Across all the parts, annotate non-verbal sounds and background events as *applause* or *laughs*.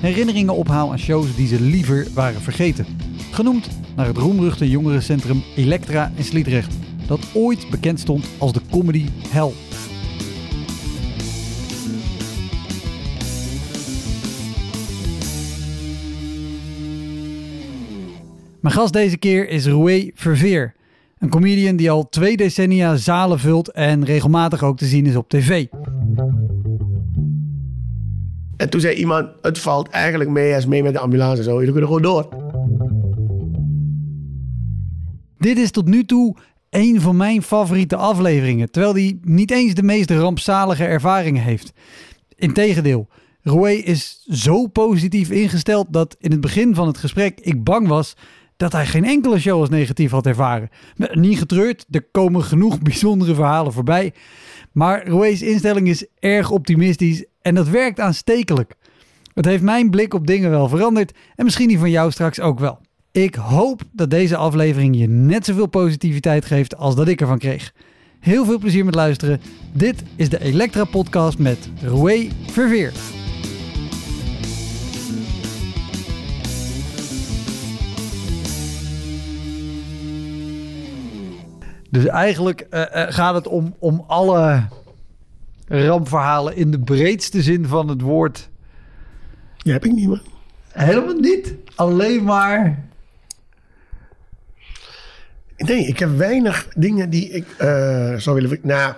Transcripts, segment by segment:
herinneringen ophaal aan shows die ze liever waren vergeten. Genoemd naar het roemruchte jongerencentrum Elektra in Sliedrecht, dat ooit bekend stond als de comedy hell. Mijn gast deze keer is Roué Verveer. Een comedian die al twee decennia zalen vult en regelmatig ook te zien is op tv. En toen zei iemand, het valt eigenlijk mee als mee met de ambulance en zo. Jullie kunnen gewoon door. Dit is tot nu toe een van mijn favoriete afleveringen, terwijl hij niet eens de meest rampzalige ervaringen heeft. Integendeel, Roué is zo positief ingesteld dat in het begin van het gesprek ik bang was dat hij geen enkele show als negatief had ervaren. Niet getreurd, er komen genoeg *laughs* bijzondere verhalen voorbij. Maar Roué's instelling is erg optimistisch en dat werkt aanstekelijk. Het heeft mijn blik op dingen wel veranderd en misschien die van jou straks ook wel. Ik hoop dat deze aflevering je net zoveel positiviteit geeft als dat ik ervan kreeg. Heel veel plezier met luisteren. Dit is de Elektra Podcast met Roué Verveer. Dus eigenlijk uh, uh, gaat het om, om alle rampverhalen in de breedste zin van het woord. Die heb ik niet, man. Helemaal niet. Alleen maar. Nee, ik heb weinig dingen die ik uh, zou willen. Nou.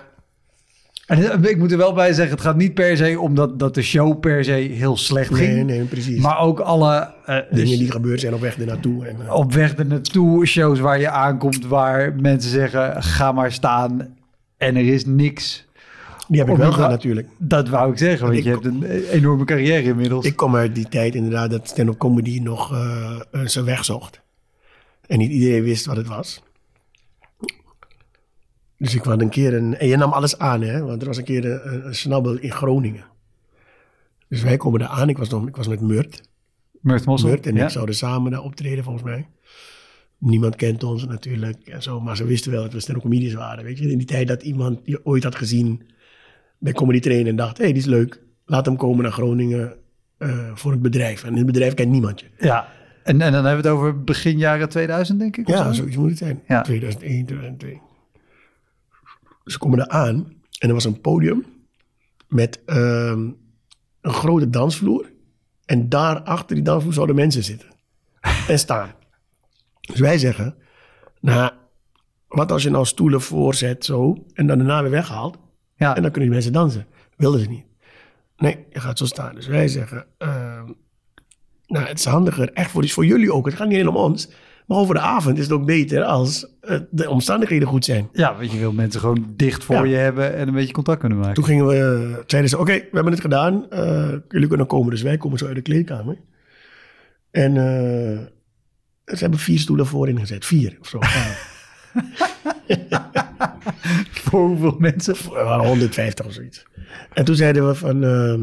En ik moet er wel bij zeggen, het gaat niet per se om dat, dat de show per se heel slecht ging. Nee, nee, precies. Maar ook alle... Uh, dingen die gebeurd zijn op weg ernaartoe. En, uh, op weg ernaartoe, shows waar je aankomt, waar mensen zeggen, ga maar staan en er is niks. Die heb ik wel gehad natuurlijk. Dat wou ik zeggen, want ik, je hebt een enorme carrière inmiddels. Ik kom uit die tijd inderdaad dat stand-up comedy nog uh, zijn weg zocht. En niet iedereen wist wat het was. Dus ik had een keer een... En je nam alles aan, hè. Want er was een keer een, een snabbel in Groningen. Dus wij komen daar aan. Ik was, nog, ik was met Murt. Murt Mossel. Murt en ja. ik zouden samen daar optreden, volgens mij. Niemand kent ons natuurlijk en zo. Maar ze wisten wel dat we stand-up comedians waren, weet je. In die tijd dat iemand je ooit had gezien bij Comedy Train en dacht... hé, hey, die is leuk. Laat hem komen naar Groningen uh, voor het bedrijf. En in het bedrijf kent niemand je. Ja, en, en dan hebben we het over begin jaren 2000, denk ik? Ja, zo? zoiets moet het zijn. Ja. 2001, 2002. Ze komen er aan en er was een podium met uh, een grote dansvloer. En daar achter die dansvloer zouden mensen zitten *laughs* en staan. Dus wij zeggen, nou, wat als je nou stoelen voorzet zo en dan daarna weer weghaalt. Ja. En dan kunnen die mensen dansen. Wilden ze niet. Nee, je gaat zo staan. Dus wij zeggen, uh, nou, het is handiger, echt voor, voor jullie ook. Het gaat niet alleen om ons. Maar over de avond is het ook beter als de omstandigheden goed zijn. Ja, want je wil mensen gewoon dicht voor ja. je hebben en een beetje contact kunnen maken. Toen gingen we, zeiden ze, oké, okay, we hebben het gedaan. Uh, jullie kunnen komen. Dus wij komen zo uit de kleedkamer. En uh, ze hebben vier stoelen voorin gezet. Vier of zo. *laughs* *laughs* voor hoeveel mensen? Waren 150 of zoiets. En toen zeiden we van... Uh,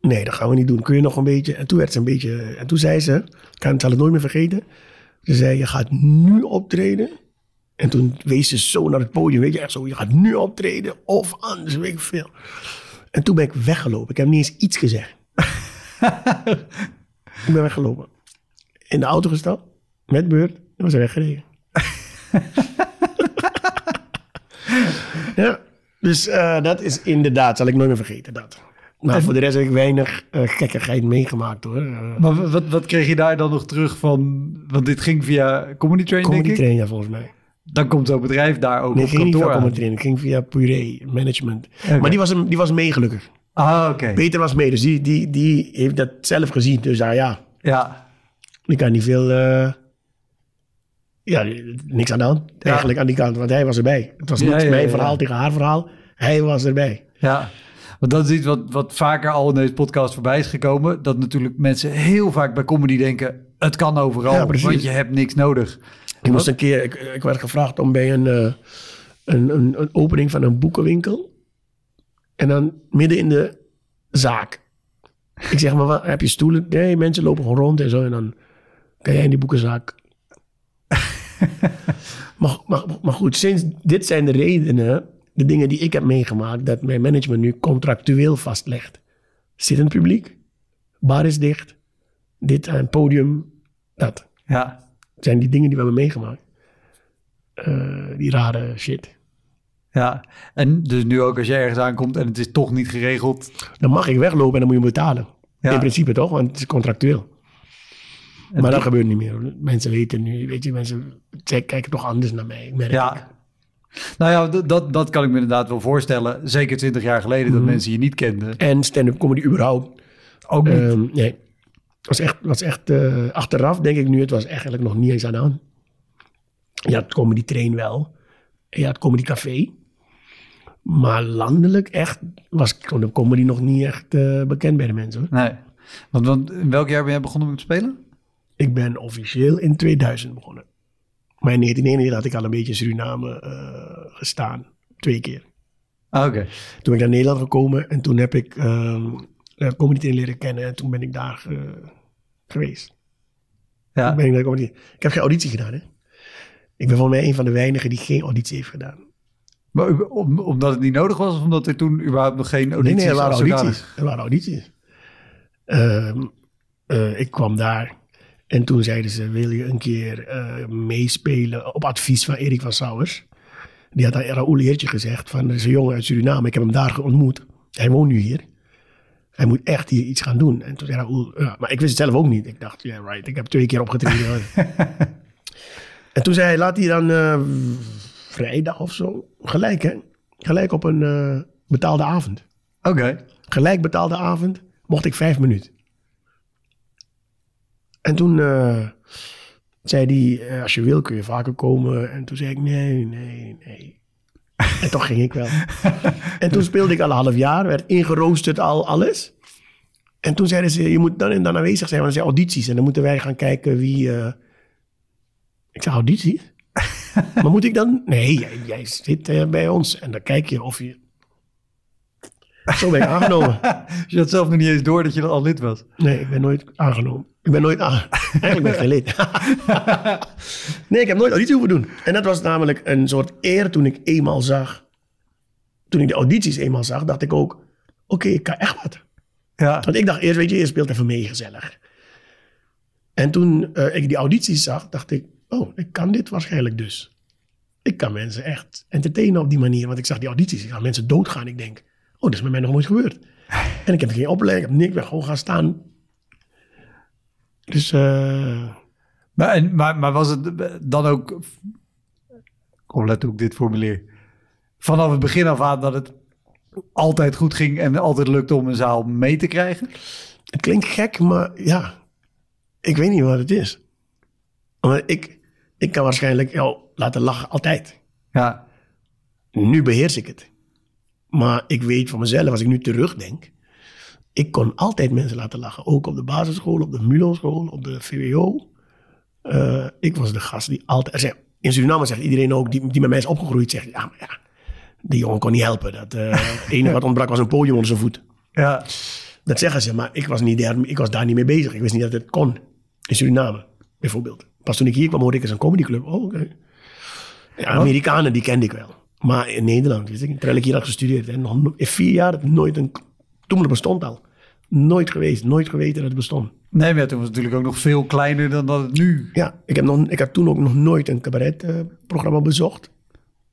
nee, dat gaan we niet doen. Kun je nog een beetje... En toen werd ze een beetje... En toen zei ze... Ik zal het nooit meer vergeten. Ze zei, je gaat nu optreden. En toen wees ze zo naar het podium. Weet je, echt zo. Je gaat nu optreden. Of anders, weet ik veel. En toen ben ik weggelopen. Ik heb niet eens iets gezegd. *laughs* ik ben weggelopen. In de auto gestapt. Met beurt. En was er weggereden. *laughs* ja. Dus uh, dat is inderdaad, zal ik nooit meer vergeten, dat. Maar voor de rest heb ik weinig uh, gekkigheid meegemaakt hoor. Uh, maar wat, wat kreeg je daar dan nog terug van? Want dit ging via Comedy Train, comedy denk ik? Train, ja, volgens mij. Dan komt zo'n bedrijf daar ook nee, op ging niet kantoor via. Comedy Train. Het ging via Puree Management. Maar die was, die was mee gelukkig. Ah, oké. Peter was mee, dus die, die, die heeft dat zelf gezien. Dus ah, ja, Ja, ik kan niet veel... eh, ja, niks aan de hand eigenlijk aan die kant, want hij was erbij. Het was niet mijn verhaal tegen haar verhaal. Hij was erbij. ja. Want dat is iets wat, wat vaker al in deze podcast voorbij is gekomen. Dat natuurlijk mensen heel vaak bij comedy denken... het kan overal, Ja, want je hebt niks nodig. Ik moest een keer, ik, ik werd gevraagd om bij een, eh, een, een, een opening van een boekenwinkel. En dan midden in de zaak. Ik zeg maar, wat, heb je stoelen? Nee, mensen lopen gewoon rond en zo. En dan kan jij in die boekenzaak. Maar, maar, maar goed, sinds dit zijn de redenen, de dingen die ik heb meegemaakt, dat mijn management nu contractueel vastlegt. Zittend publiek, bar is dicht, dit aan het podium, dat Ja, zijn die dingen die we hebben meegemaakt. Eh, die rare shit. ja. En dus nu ook als je ergens aankomt en het is toch niet geregeld... Dan mag ik weglopen en dan moet je betalen. Ja. In principe toch, want het is contractueel. Maar dat gebeurt niet meer. Mensen weten nu, weet je, mensen kijken toch anders naar mij. merk ik. Ja. Nou ja, dat, dat kan ik me inderdaad wel voorstellen. Zeker twintig jaar geleden Mhm. dat mensen je niet kenden. En stand-up comedy überhaupt. Ook niet. Ehm, nee. Was echt, was echt eh, achteraf denk ik nu, het was eigenlijk nog niet eens aan de hand. Je had comedy train wel. En je had comedy café. Maar landelijk echt was comedy nog niet echt eh, bekend bij de mensen. Hoor. nee. Want, want in welk jaar ben jij begonnen met spelen? Ik ben officieel in 2000 begonnen. Maar in 1991 had ik al een beetje in Suriname eh, gestaan. Twee keer. Ah, oké. Toen ben ik naar Nederland gekomen en toen heb ik ehm uh, comedy train leren kennen. En toen ben ik daar eh, geweest. Ja. Toen ben ik, naar comedy. ik heb geen auditie gedaan, hè. Ik ben volgens mij een van de weinigen die geen auditie heeft gedaan. Maar om, omdat het niet nodig was of omdat er toen überhaupt nog geen Nee, audities nee, er waren audities. Er waren audities. Ehm, eh, ik kwam daar en toen zeiden ze, wil je een keer eh, meespelen op advies van Erik van Sauers. Die had aan Raoul Heertje gezegd van, er is een jongen uit Suriname, ik heb hem daar ontmoet. Hij woont nu hier. Hij moet echt hier iets gaan doen. En toen zei Raoul, ja, maar ik wist het zelf ook niet. Ik dacht, ja, right, ik heb twee keer opgetreden. *laughs* en toen zei hij, laat hij dan eh, vrijdag of zo, gelijk hè, gelijk op een eh, betaalde avond Oké. gelijk betaalde avond, mocht ik vijf minuten. En toen eh, zei hij, eh, als je wil kun je vaker komen. En toen zei ik, nee, nee, nee. En toch ging ik wel. en toen speelde ik al een half jaar, werd ingeroosterd al alles. En toen zeiden ze, je moet dan en dan aanwezig zijn, want er zijn audities. En dan moeten wij gaan kijken wie... eh, Ik zei, audities? maar moet ik dan? Nee, jij, zit bij ons. En dan kijk je of je... Zo ben ik aangenomen. *laughs* Je had zelf nog niet eens door dat je al lid was. Nee, ik ben nooit aangenomen. Ik ben nooit. Eigenlijk ben ik geen lid. *laughs* nee, ik heb nooit auditie hoeven doen. En dat was namelijk een soort eer toen ik eenmaal zag. Toen ik de audities eenmaal zag, dacht ik ook: oké, ik kan echt wat. Ja. Want ik dacht eerst, weet je, je speelt even mee gezellig. En toen eh, ik die audities zag, dacht ik: oh, ik kan dit waarschijnlijk dus. Ik kan mensen echt entertainen op die manier. Want ik zag die audities, ik zag mensen doodgaan. Ik denk: oh, dat is met mij nog nooit gebeurd. *laughs* En ik heb geen opleiding, ik heb niks, ik ben gewoon gaan staan. Dus eh, Maar, en, maar, maar was het dan ook... Kom, let hoe ik dit formuleer. Vanaf het begin af aan dat het altijd goed ging en altijd lukte om een zaal mee te krijgen? het klinkt gek, maar ja, ik weet niet wat het is. Maar ik, ik kan waarschijnlijk jou laten lachen altijd. Ja. Nu beheers ik het. Maar ik weet van mezelf, als ik nu terugdenk, ik kon altijd mensen laten lachen. Ook op de basisschool, op de MULO-school, op de VWO. Eh, ik was de gast die altijd... In Suriname zegt iedereen ook, die, die met mij is opgegroeid, zegt... Ja, maar ja, die jongen kon niet helpen. Dat, eh, het enige wat ontbrak was een podium onder zijn voet. Ja. Dat zeggen ze, maar ik was, niet daar, ik was daar niet mee bezig. Ik wist niet dat het kon. In Suriname, bijvoorbeeld. Pas toen ik hier kwam, hoorde ik eens een comedyclub. Oh, oké. Ja, Amerikanen, die kende ik wel. Maar in Nederland, wist ik, terwijl ik hier had gestudeerd. En nog no- in vier jaar, nooit een... Toen het bestond al. Nooit geweest, nooit geweten dat het bestond. Nee, maar toen was het natuurlijk ook nog veel kleiner dan dat het nu... Ja, ik, heb nog, ik had toen ook nog nooit een cabaretprogramma bezocht.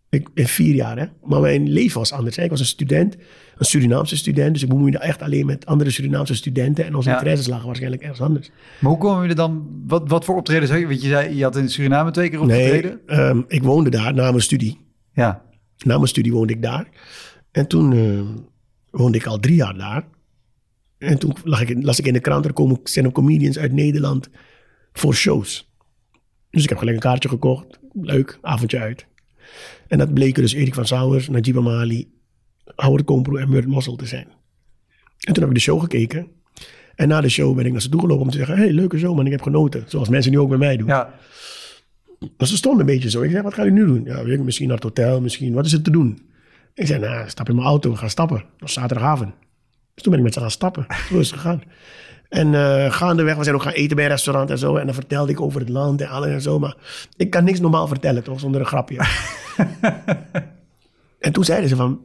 Ik, in vier jaar, hè. Maar mijn leven was anders. Hè. Ik was een student, een Surinaamse student. Dus ik bemoeide echt alleen met andere Surinaamse studenten. En onze Ja. interesses lagen waarschijnlijk ergens anders. Maar hoe komen we er dan... Wat, wat voor optredens had je? Want je zei, je had in Suriname twee keer opgetreden. Nee, ehm, ik woonde daar na mijn studie. Ja. Na mijn studie woonde ik daar. En toen eh, woonde ik al drie jaar daar. En toen lag ik las ik in de krant, er komen stand-up comedians uit Nederland voor shows. Dus ik heb gelijk een kaartje gekocht. Leuk, avondje uit. En dat bleken dus Erik van Sauers, Najib Amali, Howard Kompro en Murt Mossel te zijn. En toen heb ik de show gekeken. En na de show ben ik naar ze toe gelopen om te zeggen... hey, leuke show man, ik heb genoten. Zoals mensen nu ook bij mij doen. Ja. Maar ze stonden een beetje zo. Ik zei, wat ga je nu doen? Ja, weet ik, misschien naar het hotel, misschien. Wat is er te doen? Ik zei, nou, stap in mijn auto, we gaan stappen. Dat was zaterdagavond. Dus toen ben ik met ze gaan stappen. Zo is het gegaan. En eh, gaandeweg, we zijn ook gaan eten bij een restaurant en zo. En dan vertelde ik over het land en alles en zo. Maar ik kan niks normaal vertellen, toch? Zonder een grapje. *laughs* en toen zeiden ze van...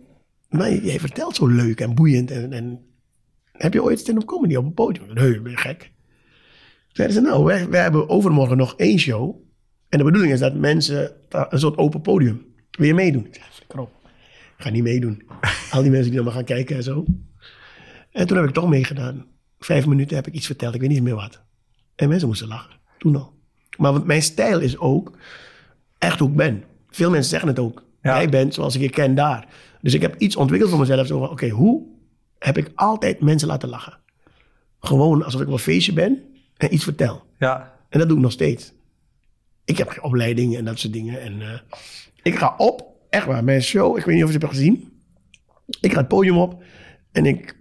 Maar jij vertelt zo leuk en boeiend. En, en heb je ooit stand-up comedy op een podium? Nee, ben je gek? Zeiden ze, nou, wij, wij hebben overmorgen nog één show. En de bedoeling is dat mensen een soort open podium. Wil je meedoen? Ik zei, flikker op. Ik ga niet meedoen. *laughs* Al die mensen die dan maar gaan kijken en zo. En toen heb ik toch meegedaan. Vijf minuten heb ik iets verteld, ik weet niet meer wat. En mensen moesten lachen. Toen al. Maar mijn stijl is ook echt hoe ik ben. Veel mensen zeggen het ook. Ja. Jij bent zoals ik je ken daar. Dus ik heb iets ontwikkeld voor mezelf. Zo van, oké, hoe heb ik altijd mensen laten lachen? Gewoon alsof ik op een feestje ben en iets vertel. Ja. En dat doe ik nog steeds. Ik heb geen opleiding en dat soort dingen. En eh, ik ga op, echt waar, mijn show, ik weet niet of je het hebt gezien. Ik ga het podium op en ik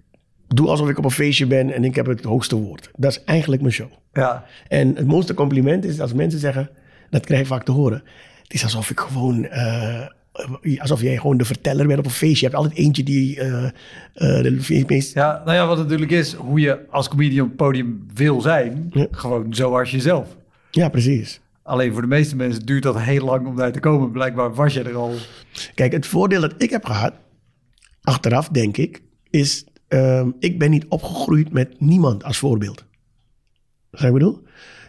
doe alsof ik op een feestje ben en ik heb het hoogste woord. Dat is eigenlijk mijn show. Ja. En het mooiste compliment is als mensen zeggen, dat krijg ik vaak te horen. Het is alsof ik gewoon, eh, alsof jij gewoon de verteller bent op een feestje. Je hebt altijd eentje die eh, eh, de meest... Ja, nou ja, wat natuurlijk is, hoe je als comedian op het podium wil zijn, Ja. gewoon zoals jezelf. Ja, precies. Alleen voor de meeste mensen duurt dat heel lang om daar te komen. Blijkbaar was je er al. Kijk, het voordeel dat ik heb gehad, achteraf denk ik, is ehm, ik ben niet opgegroeid met niemand als voorbeeld. Wat ik bedoel?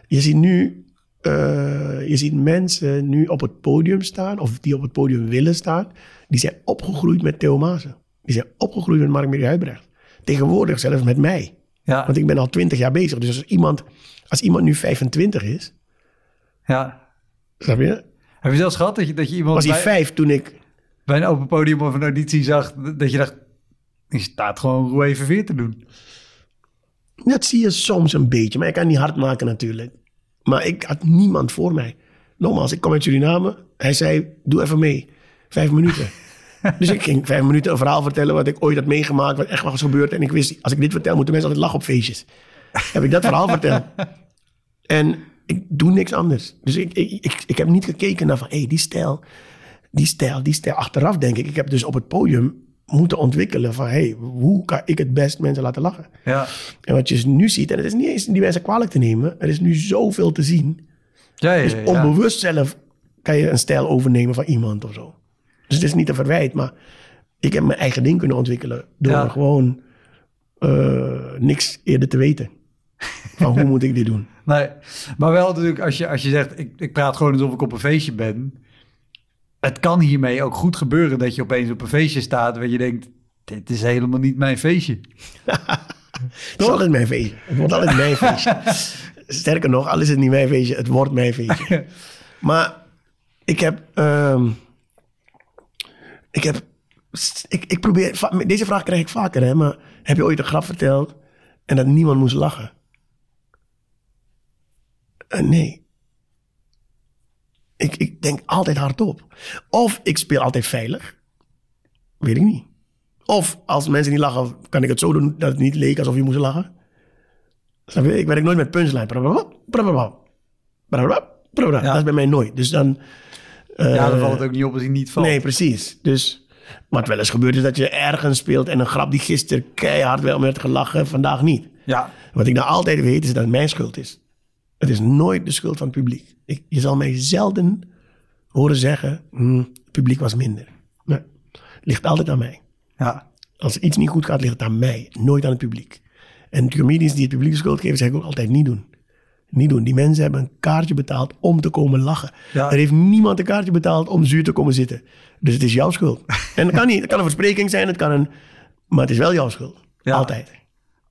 Je ziet nu, eh, je ziet mensen nu op het podium staan, of die op het podium willen staan, die zijn opgegroeid met Theo Maassen. Die zijn opgegroeid met Mark-Marie Huibrecht. Tegenwoordig zelfs met mij. Ja, Want ik ben al twintig jaar bezig. Dus als iemand, als iemand nu 25 is, ja. snap je? Heb je zelfs gehad dat je, dat je iemand Was hij bij, vijf toen ik bij een open podium of een auditie zag, dat je dacht, je staat gewoon Roué Verveer te doen. Dat zie je soms een beetje, maar ik kan niet hard maken natuurlijk. Maar ik had niemand voor mij. Nogmaals, ik kom uit Suriname. Hij zei, doe even mee. Vijf minuten. *laughs* dus ik ging vijf minuten een verhaal vertellen wat ik ooit had meegemaakt, wat echt was gebeurd. En ik wist, als ik dit vertel, moeten mensen altijd lachen op feestjes. Heb ik dat verhaal verteld. *laughs* En ik doe niks anders. Dus ik, ik, ik, ik heb niet gekeken naar van, hé, hey, die stijl, die stijl, die stijl. Achteraf denk ik, ik heb dus op het podium moeten ontwikkelen van, hé, hey, hoe kan ik het best mensen laten lachen? Ja, En wat je nu ziet, en het is niet eens die mensen kwalijk te nemen, er is nu zoveel te zien. ja, ja. Dus ja, onbewust zelf kan je een stijl overnemen van iemand of zo. Dus het is niet een verwijt, maar ik heb mijn eigen ding kunnen ontwikkelen door gewoon eh, niks eerder te weten. Van hoe moet ik dit doen? *laughs* Nee, maar wel natuurlijk als je, als je zegt, ik, ik praat gewoon alsof ik op een feestje ben. Het kan hiermee ook goed gebeuren dat je opeens op een feestje staat waar je denkt, dit is helemaal niet mijn feestje. *laughs* Het is altijd mijn feestje. Het wordt altijd mijn feestje. *laughs* Sterker nog, al is het niet mijn feestje, het wordt mijn feestje. Maar ik heb... ehm, ik heb... Ik, ik probeer... Deze vraag krijg ik vaker, hè. Maar heb je ooit een grap verteld en dat niemand moest lachen? Eh, nee. Ik, ik denk altijd hardop. Of ik speel altijd veilig. Weet ik niet. Of als mensen niet lachen, kan ik het zo doen dat het niet leek alsof je moest lachen. Ik werk nooit met punchline. Ja. Dat is bij mij nooit. Dus dan... eh, ja, dan valt het ook niet op als hij niet valt. Nee, precies. Dus wat wel eens gebeurt is dat je ergens speelt en een grap die gisteren keihard wel werd gelachen, vandaag niet. Ja, Wat ik nou altijd weet is dat het mijn schuld is. Het is nooit de schuld van het publiek. Ik, je zal mij zelden horen zeggen, "Hmm, het publiek was minder. Nee, het ligt altijd aan mij. ja, Als iets niet goed gaat, ligt het aan mij, nooit aan het publiek. En de comedians die het publiek de schuld geven, zeg ik ook altijd niet doen. Niet doen. Die mensen hebben een kaartje betaald om te komen lachen. Ja. Er heeft niemand een kaartje betaald om zuur te komen zitten. Dus het is jouw schuld. *laughs* En dat kan niet. Het kan een verspreking zijn, het kan een... Maar het is wel jouw schuld. Ja. Altijd.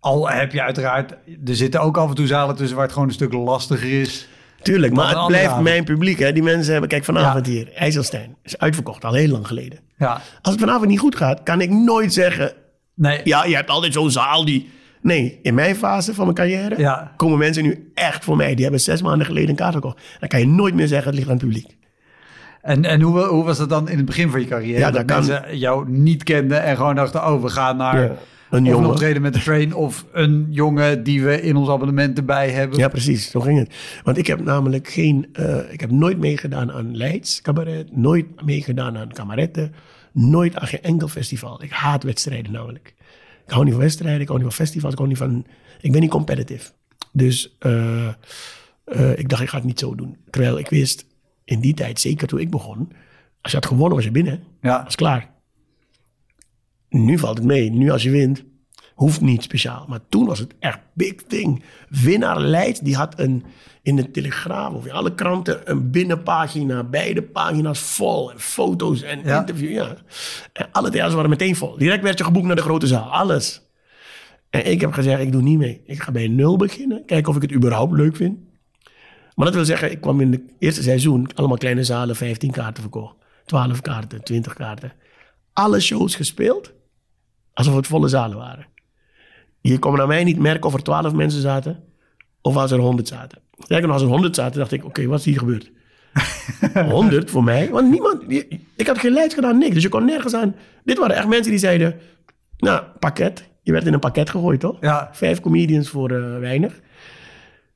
Al heb je uiteraard, er zitten ook af en toe zalen tussen waar het gewoon een stuk lastiger is. Tuurlijk, maar het blijft avond. mijn publiek. Hè. Die mensen hebben... Kijk, vanavond Ja. hier. IJsselstein. Is uitverkocht, al heel lang geleden. Ja, Als het vanavond niet goed gaat, kan ik nooit zeggen... nee, Ja, je hebt altijd zo'n zaal die... Nee, in mijn fase van mijn carrière Ja. komen mensen nu echt voor mij. Die hebben zes maanden geleden een kaart gekocht. Dan kan je nooit meer zeggen, het ligt aan het publiek. En, en hoe, hoe was dat dan in het begin van je carrière? Ja, dat dat kan. mensen jou niet kenden en gewoon dachten, oh, we gaan naar Ja, een of een jongen. optreden met de train of een jongen die we in ons abonnement erbij hebben. Ja, precies. Zo ging het. Want ik heb namelijk geen... eh, ik heb nooit meegedaan aan Leids cabaret. Nooit meegedaan aan kameretten. Nooit aan geen enkel festival. Ik haat wedstrijden namelijk. Ik hou niet van wedstrijden. Ik hou niet van festivals. Ik hou niet van... Ik ben niet competitive. Dus eh, eh, ik dacht, ik ga het niet zo doen. Terwijl ik wist, in die tijd, zeker toen ik begon... Als je had gewonnen, was je binnen. Ja. was klaar. Nu valt het mee. Nu als je wint, hoeft niet speciaal. Maar toen was het echt big thing. Winnaar Leidt, die had een, in de Telegraaf of in alle kranten een binnenpagina. Beide pagina's vol. En foto's en Ja. interviews. Ja. En alle theaters waren meteen vol. Direct werd je geboekt naar de grote zaal. Alles. En ik heb gezegd, ik doe niet mee. Ik ga bij nul beginnen. Kijken of ik het überhaupt leuk vind. Maar dat wil zeggen, ik kwam in het eerste seizoen... allemaal kleine zalen, 15 kaarten verkocht. 12 kaarten, 20 kaarten. Alle shows gespeeld, alsof het volle zalen waren. Je kon aan mij niet merken of er 12 mensen zaten... of als er 100 zaten. Sterker nog, als er 100 zaten, dacht ik... oké, wat is hier gebeurd? *laughs* 100 voor mij? Want niemand... Ik had geen lijst gedaan, niks. Dus je kon nergens aan... Dit waren echt mensen die zeiden... Nou, pakket. Je werd in een pakket gegooid, toch? Ja. Vijf comedians voor eh, weinig.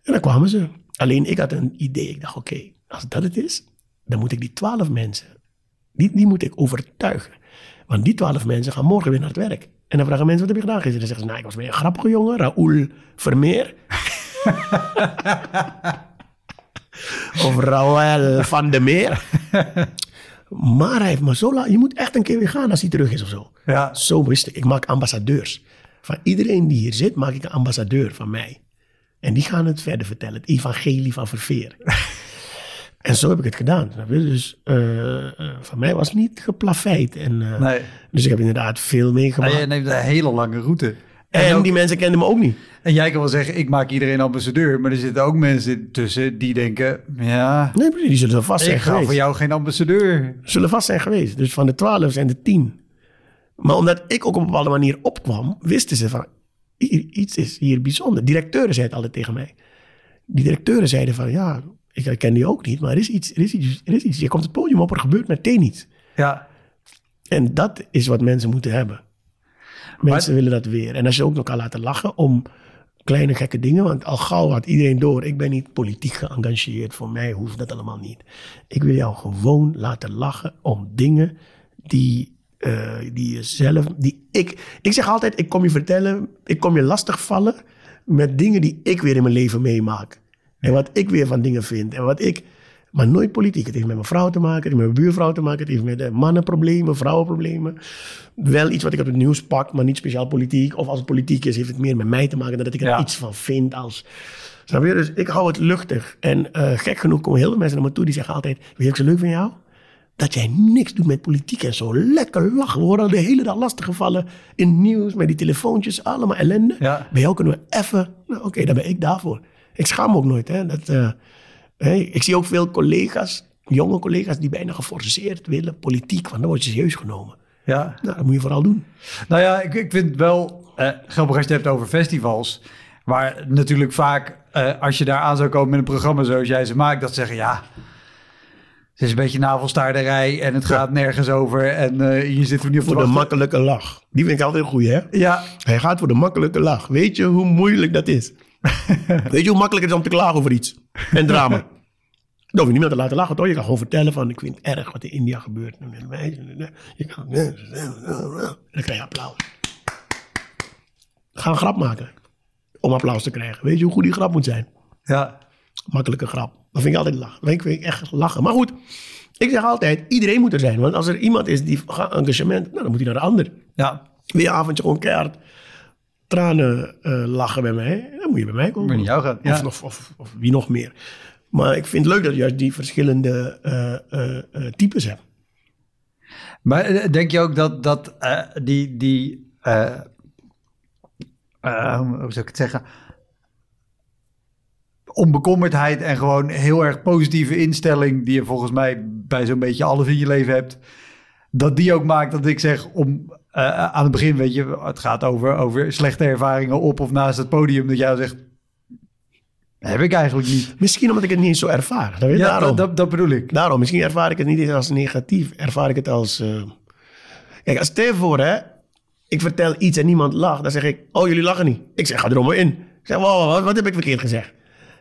En dan kwamen ze. Alleen ik had een idee. Ik dacht, oké, als dat het is, dan moet ik die twaalf mensen, die, die moet ik overtuigen. Want die twaalf mensen gaan morgen weer naar het werk. En dan vragen mensen, wat heb je gedaan gisteren? Dan zeggen ze, nou, ik was weer een grappige jongen, Raoul Vermeer. *laughs* of Raoul van de Meer. maar hij heeft me zo laat, je moet echt een keer weer gaan als hij terug is of zo. Ja. Zo wist ik. Ik maak ambassadeurs. Van iedereen die hier zit, maak ik een ambassadeur van mij. En die gaan het verder vertellen. Het evangelie van verveer. En zo heb ik het gedaan. Dus van mij was het niet geplaveid. En, Nee. Dus ik heb inderdaad veel meegemaakt. En je neemt een hele lange route. en ook- die mensen kenden me ook niet. En jij kan wel zeggen, ik maak iedereen ambassadeur. Maar er zitten ook mensen tussen die denken, ja, Nee, precies. Die zullen vast zijn ik ga geweest. voor jou geen ambassadeur. Zullen vast zijn geweest. Dus van de twaalf zijn er tien. Maar omdat ik ook op een bepaalde manier opkwam, wisten ze van, iets is hier bijzonder. Directeuren zeiden altijd tegen mij. Die directeuren zeiden van, ja, ik herken die ook niet, maar er is iets, er is iets, er is iets. Je komt het podium op, er gebeurt meteen iets. Ja, En dat is wat mensen moeten hebben. Mensen willen dat weer. En als je ook nog kan laten lachen om kleine gekke dingen. Want al gauw had iedereen door. Ik ben niet politiek geëngageerd. Voor mij hoeft dat allemaal niet. Ik wil jou gewoon laten lachen om dingen die, eh, die je zelf... Die ik, ik zeg altijd, ik kom je vertellen... Ik kom je lastigvallen met dingen die ik weer in mijn leven meemaak. En wat ik weer van dingen vind. En wat ik... Maar nooit politiek. Het heeft met mijn vrouw te maken, het heeft met mijn buurvrouw te maken, het heeft met eh, mannenproblemen, vrouwenproblemen. Wel iets wat ik uit het nieuws pak, maar niet speciaal politiek. Of als het politiek is, heeft het meer met mij te maken dan dat ik er Ja. iets van vind als. Snap je? Dus ik hou het luchtig. En eh, gek genoeg komen heel veel mensen naar me toe die zeggen altijd: Weet je wat ik zo leuk van jou? Dat jij niks doet met politiek en zo. Lekker lachen. We worden al de hele dag lastiggevallen in het nieuws, met die telefoontjes, allemaal ellende. Ja. Bij jou kunnen we even. Nou, Oké, daar ben ik daarvoor. Ik schaam me ook nooit. Hè? Dat, eh, ik zie ook veel collega's, jonge collega's, die bijna geforceerd willen politiek. Want dan word je serieus genomen. ja. Nou, dat moet je vooral doen. Nou ja, ik, ik vind wel eh, grappig als je het hebt over festivals. Waar natuurlijk vaak, eh, als je daar aan zou komen met een programma zoals jij ze maakt, dat ze zeggen ja. Het is een beetje navelstaarderij en het gaat nergens over. En hier zitten we niet te Voor de makkelijke lach. Die vind ik altijd een goeie, hè? Ja, Hij gaat voor de makkelijke lach. Weet je hoe moeilijk dat is? *laughs* Weet je hoe makkelijk het is om te klagen over iets? En drama. *laughs* Dan hoef je niemand te laten lachen, toch? Je kan gewoon vertellen van... ik vind het erg wat in India gebeurt. Je kan... Dan krijg je applaus. Ga een grap maken. Om applaus te krijgen. Weet je hoe goed die grap moet zijn? ja, Makkelijke grap. Dat vind ik altijd lachen. Dat vind ik echt lachen. Maar goed, ik zeg altijd... iedereen moet er zijn. Want als er iemand is die engagement... Nou, dan moet hij naar de ander. ja. Weer een avondje gewoon keihard tranen eh, lachen bij mij, dan moet je bij mij komen. Je jou gaan, ja. Of, of, of, of wie nog meer. Maar ik vind het leuk dat je juist die verschillende eh, eh, types hebt. Maar denk je ook dat, dat die, die hoe zou ik het zeggen? Onbekommerdheid en gewoon heel erg positieve instelling, die je volgens mij bij zo'n beetje alles in je leven hebt, dat die ook maakt dat ik zeg om eh, aan het begin, weet je, het gaat over, over slechte ervaringen op of naast het podium, dat jij zegt, heb ik eigenlijk niet. Misschien omdat ik het niet eens zo ervaar. Dat, weet Ja, daarom. dat, bedoel ik. Daarom, misschien ervaar ik het niet eens als negatief. Ervaar ik het als... eh, Kijk, als stel voor, hè. Ik vertel iets en niemand lacht. Dan zeg ik, oh, jullie lachen niet. Ik zeg, ga er allemaal in. Ik zeg, wow, wat, wat heb ik verkeerd gezegd?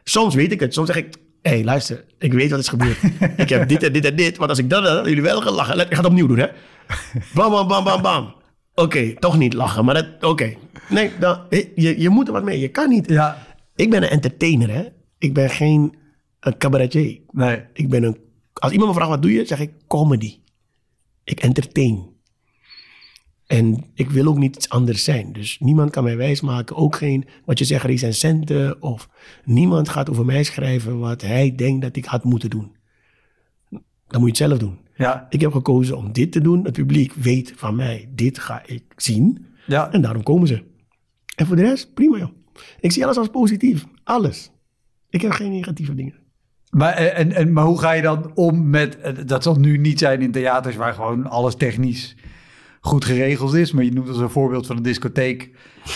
Soms weet ik het. Soms zeg ik, hé, hey, luister. Ik weet wat is gebeurd. *laughs* ik heb dit en dit en dit. Want als ik dat had, jullie wel gelachen. Let, ik ga het opnieuw doen, hè. Bam, bam, bam, bam, bam. Oké, toch niet lachen. Maar dat, oké. Nee, dan, je, je moet er wat mee. Je kan niet. Ja, Ik ben een entertainer, hè. Ik ben geen een cabaretier. nee. Ik ben een... Als iemand me vraagt, wat doe je? Zeg ik, comedy. Ik entertain. En ik wil ook niet iets anders zijn. Dus niemand kan mij wijsmaken. Ook geen, wat je zegt, recensenten. Of niemand gaat over mij schrijven wat hij denkt dat ik had moeten doen. Dan moet je het zelf doen. Ja, Ik heb gekozen om dit te doen. Het publiek weet van mij, dit ga ik zien. ja. En daarom komen ze. En voor de rest, prima joh. Ik zie alles als positief. Alles. Ik heb geen negatieve dingen. Maar, eh, en, en, maar hoe ga je dan om met... eh, Dat zal nu niet zijn in theaters waar gewoon alles technisch goed geregeld is. Maar je noemt als een voorbeeld van een discotheek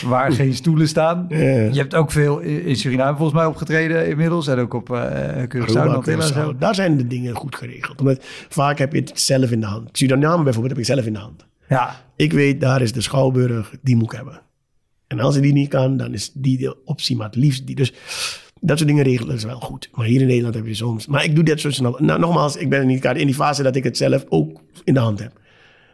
waar geen stoelen staan. Je hebt ook veel in in Suriname volgens mij opgetreden inmiddels. En ook op eh Curaçao. Curaçao, Daar zijn de dingen goed geregeld. Omdat vaak heb je het zelf in de hand. Suriname bijvoorbeeld heb ik zelf in de hand. Ja, Ik weet, daar is de Schouwburg, die moet ik hebben. En als ze die niet kan, dan is die de optie, maar het liefst die. Dus dat soort dingen regelen is wel goed. Maar hier in Nederland heb je soms... Maar ik doe dit zo snel. Nou, nogmaals, ik ben niet in die fase dat ik het zelf ook in de hand heb.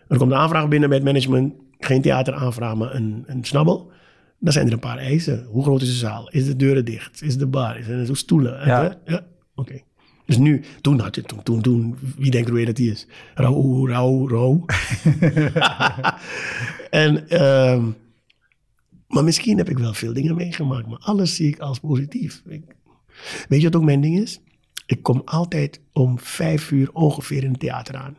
Er komt een aanvraag binnen bij het management. Geen theateraanvraag, maar een, een snabbel. Dan zijn er een paar eisen. Hoe groot is de zaal? Is de deuren dicht? Is de bar? Is er zo stoelen? Ja. Ja, oké. Dus nu, toen had je, toen, toen, toen, wie denkt hoe dat die is? Rauw, rauw, rauw. *laughs* en, ehm, maar misschien heb ik wel veel dingen meegemaakt, maar alles zie ik als positief. Ik- weet je wat ook mijn ding is? Ik kom altijd om vijf uur ongeveer in het theater aan.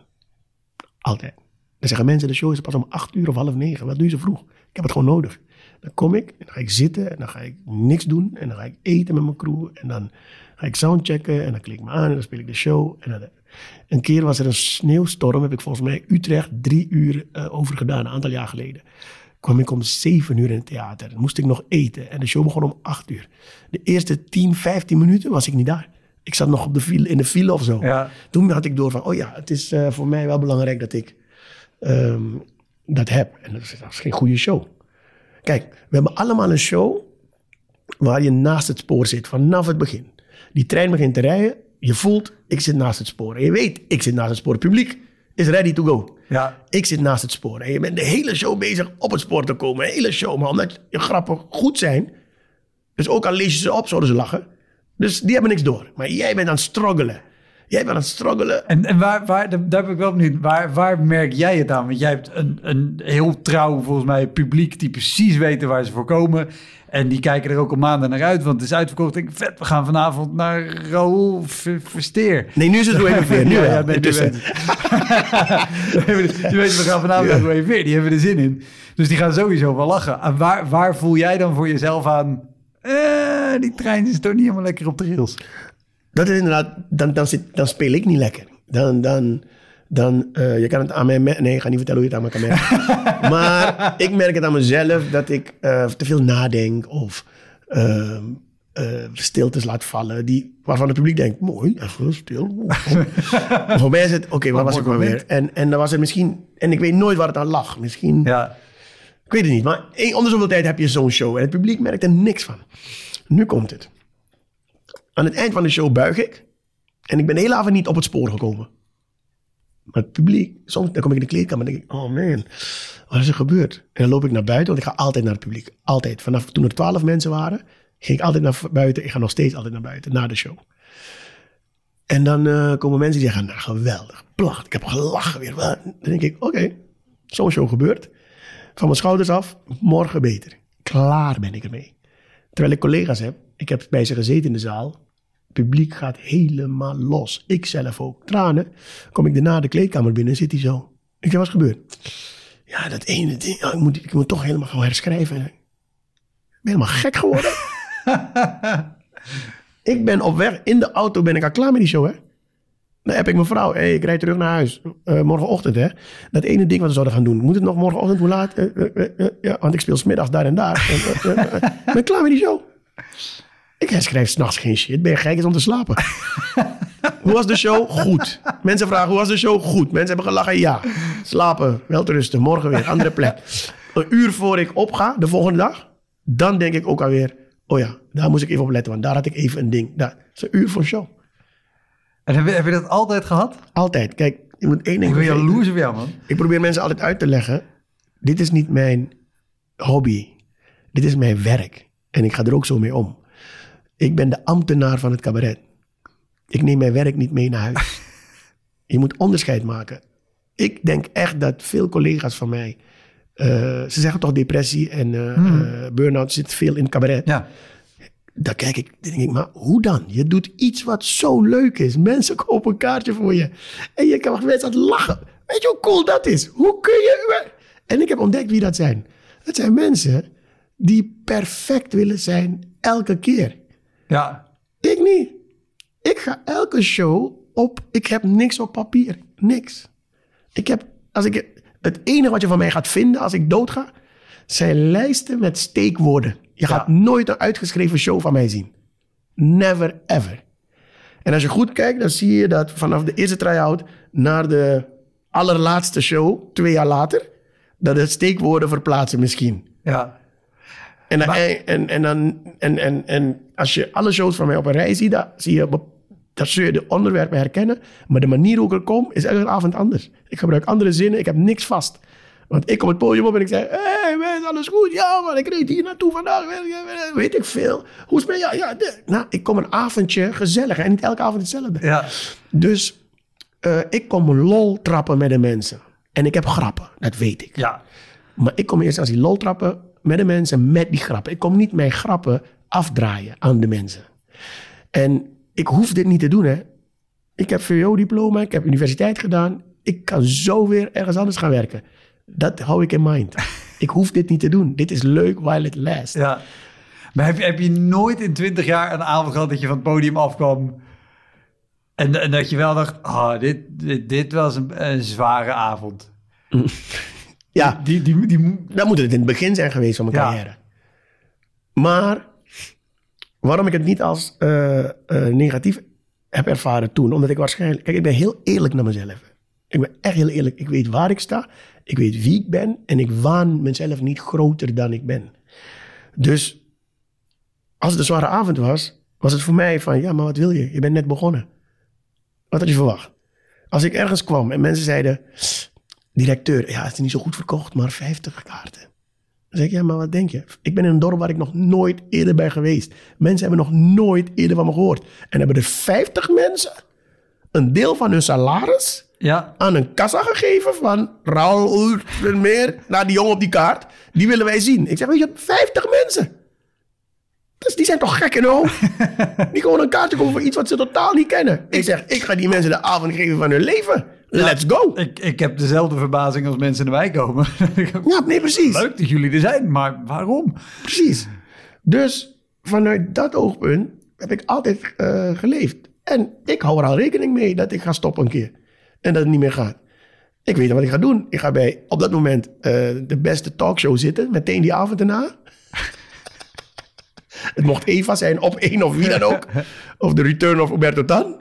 Altijd. Dan zeggen mensen, de show is pas om acht uur of half negen. Wat doe je zo vroeg? Ik heb het gewoon nodig. Dan kom ik en dan ga ik zitten en dan ga ik niks doen. En dan ga ik eten met mijn crew. En dan ga ik soundchecken en dan klik ik me aan en dan speel ik de show. En dan, een keer was er een sneeuwstorm, heb ik volgens mij Utrecht drie uur eh, over gedaan, een aantal jaar geleden. Kwam ik om zeven uur in het theater. Dan moest ik nog eten en de show begon om acht uur. De eerste 10, 15 minuten was ik niet daar. Ik zat nog op de file, in de file of zo. Ja. Toen had ik door van, oh ja, het is eh, voor mij wel belangrijk dat ik ehm, dat heb. En dat is, dat is geen goede show. Kijk, we hebben allemaal een show waar je naast het spoor zit vanaf het begin. Die trein begint te rijden, je voelt, ik zit naast het spoor. En je weet, ik zit naast het spoor. Het publiek is ready to go. ja, Ik zit naast het spoor. En je bent de hele show bezig op het spoor te komen. De hele show. Maar omdat je grappen goed zijn. Dus ook al lees je ze op, zouden ze lachen. Dus die hebben niks door. Maar jij bent aan het struggelen. Jij bent aan het struggelen. En, en waar, waar, daar ben ik wel benieuwd, waar, waar merk jij het aan? Want jij hebt een, een heel trouw, volgens mij, publiek die precies weten waar ze voor komen. En die kijken er ook al maanden naar uit, want het is uitverkocht. Ik denk, vet, we gaan vanavond naar Raoul Ver- Versteer. Nee, nu is het Louis weer. Nu *laughs* Ja, ja, nee, weet *laughs* Je weet, we gaan vanavond naar Raoul Ver, die hebben er zin in. Dus die gaan sowieso wel lachen. En waar, waar voel jij dan voor jezelf aan... eh, die trein is toch niet helemaal lekker op de rails. Dat is inderdaad, dan, dan, zit, dan speel ik niet lekker. Dan, dan, dan eh, je kan het aan mij, nee, ik ga niet vertellen hoe je het aan me kan merken. *laughs* maar ik merk het aan mezelf dat ik eh, te veel nadenk of eh, stiltes laat vallen. Die, waarvan het publiek denkt, mooi, even stil. *laughs* Voor mij is het, oké, waar Wat was ik maar weer? En, en dan was het misschien, en ik weet nooit waar het aan lag. Misschien, Ja, ik weet het niet, maar onder zoveel tijd heb je zo'n show en het publiek merkt er niks van. Nu komt het. Aan het eind van de show buig ik en ik ben de hele avond niet op het spoor gekomen. Maar het publiek, soms dan kom ik in de kleedkamer en denk ik, oh man, wat is er gebeurd? En dan loop ik naar buiten, want ik ga altijd naar het publiek. Altijd. Vanaf toen er twaalf mensen waren, ging ik altijd naar buiten. Ik ga nog steeds altijd naar buiten, na de show. En dan eh, komen mensen die zeggen, nou geweldig, placht, ik heb gelachen weer. Dan denk ik, oké, zo'n show gebeurt. Van mijn schouders af, morgen beter. Klaar ben ik ermee. Terwijl ik collega's heb, ik heb bij ze gezeten in de zaal. Publiek gaat helemaal los. Ik zelf ook. Tranen. Kom ik daarna de kleedkamer binnen zit hij zo. Ik zeg, wat is gebeurd? Ja, dat ene ding, ik, moet, ik moet toch helemaal gaan herschrijven. Ik ben helemaal gek geworden. *laughs* ik ben op weg, in de auto ben ik al klaar met die show, hè. Dan heb ik mijn vrouw, hey, ik rijd terug naar huis. Uh, morgenochtend, hè. Dat ene ding wat we zouden gaan doen. Moet het nog morgenochtend, hoe laat? Uh, uh, ja, want ik speel smiddags daar en daar. Ik ben klaar met die show. Ik schrijf s'nachts geen shit. Ben je gek is om te slapen? *laughs* hoe was de show? Goed. Mensen vragen, hoe was de show? Goed. Mensen hebben gelachen? Ja. Slapen, wel te rusten. Morgen weer, andere plek. Een uur voor ik opga, de volgende dag. Dan denk ik ook alweer, oh ja, daar moest ik even op letten. Want daar had ik even een ding. Dat is een uur voor show. En heb je, heb je dat altijd gehad? Altijd. Kijk, je moet één ding... Ik ben jaloers op jou, man. Ik probeer mensen altijd uit te leggen. Dit is niet mijn hobby. Dit is mijn werk. En ik ga er ook zo mee om. Ik ben de ambtenaar van het cabaret. Ik neem mijn werk niet mee naar huis. *laughs* je moet onderscheid maken. Ik denk echt dat veel collega's van mij... Uh, ze zeggen toch depressie en uh, hmm. uh, burn-out zit veel in het cabaret. Ja. Dan kijk ik, denk ik, maar hoe dan? Je doet iets wat zo leuk is. Mensen kopen een kaartje voor je. En je kan mensen aan het lachen. Weet je hoe cool dat is? Hoe kun je... En ik heb ontdekt wie dat zijn. Dat zijn mensen die perfect willen zijn elke keer. Ja. Ik niet. Ik ga elke show op. Ik heb niks op papier. Niks. Ik heb, als ik, het enige wat je van mij gaat vinden als ik doodga, zijn lijsten met steekwoorden. Je gaat nooit een uitgeschreven show van mij zien. Never ever. En als je goed kijkt, dan zie je dat vanaf de eerste try-out naar de allerlaatste show, twee jaar later, dat het steekwoorden verplaatsen misschien. Ja. En, dan, en, en, dan, en, en, en als je alle shows van mij op een rij ziet, dan zie je, dat zul je de onderwerpen herkennen. Maar de manier hoe ik er kom, is elke avond anders. Ik gebruik andere zinnen, ik heb niks vast. Want ik kom het podium op en ik zeg: Hé, hey, alles goed? Ja, man, ik reed hier naartoe vandaag. Weet ik veel. Hoe is het Ja, ja. Nou, ik kom een avondje gezellig en niet elke avond hetzelfde. Ja. Dus uh, ik kom lol trappen met de mensen. En ik heb grappen, dat weet ik. Ja. Maar ik kom eerst als die lol trappen met de mensen met die grappen. Ik kom niet mijn grappen afdraaien aan de mensen. En ik hoef dit niet te doen, hè. Ik heb VWO-diploma, ik heb universiteit gedaan. Ik kan zo weer ergens anders gaan werken. Dat hou ik in mind. *laughs* ik hoef dit niet te doen. Dit is leuk while it lasts. Ja. Maar heb je, heb je nooit in twintig jaar een avond gehad dat je van het podium afkwam... en, en dat je wel dacht, oh, dit, dit, dit was een, een zware avond? *laughs* ja, die, die, die, dan moet het in het begin zijn geweest van mijn carrière. Maar waarom ik het niet als uh, uh, negatief heb ervaren toen? Omdat ik waarschijnlijk... Kijk, ik ben heel eerlijk naar mezelf. Ik ben echt heel eerlijk. Ik weet waar ik sta. Ik weet wie ik ben. En ik waan mezelf niet groter dan ik ben. Dus als het een zware avond was, was het voor mij van... Ja, maar wat wil je? Je bent net begonnen. Wat had je verwacht? Als ik ergens kwam en mensen zeiden... Directeur, ja, het is niet zo goed verkocht, maar 50 kaarten. Dan zeg ik, ja, maar wat denk je? Ik ben in een dorp waar ik nog nooit eerder ben geweest. Mensen hebben nog nooit eerder van me gehoord. En hebben er 50 mensen een deel van hun salaris ja. aan een kassa gegeven van Raul meer naar die jongen op die kaart. Die willen wij zien. Ik zeg, weet je, 50 mensen. Dus die zijn toch gek in hun *laughs* die gewoon een kaartje kopen voor iets wat ze totaal niet kennen. Ik zeg, ik ga die mensen de avond geven van hun leven. Let's go. Ik, ik heb dezelfde verbazing als mensen naar mij komen. *laughs* ja, nee, precies. Leuk dat jullie er zijn, maar waarom? Precies. Dus vanuit dat oogpunt heb ik altijd uh, geleefd. En ik hou er al rekening mee dat ik ga stoppen een keer. En dat het niet meer gaat. Ik weet wat ik ga doen. Ik ga bij op dat moment uh, de beste talkshow zitten, meteen die avond erna. *laughs* het mocht Eva zijn, op één of wie dan ook. *laughs* of de Return of Roberto Tan.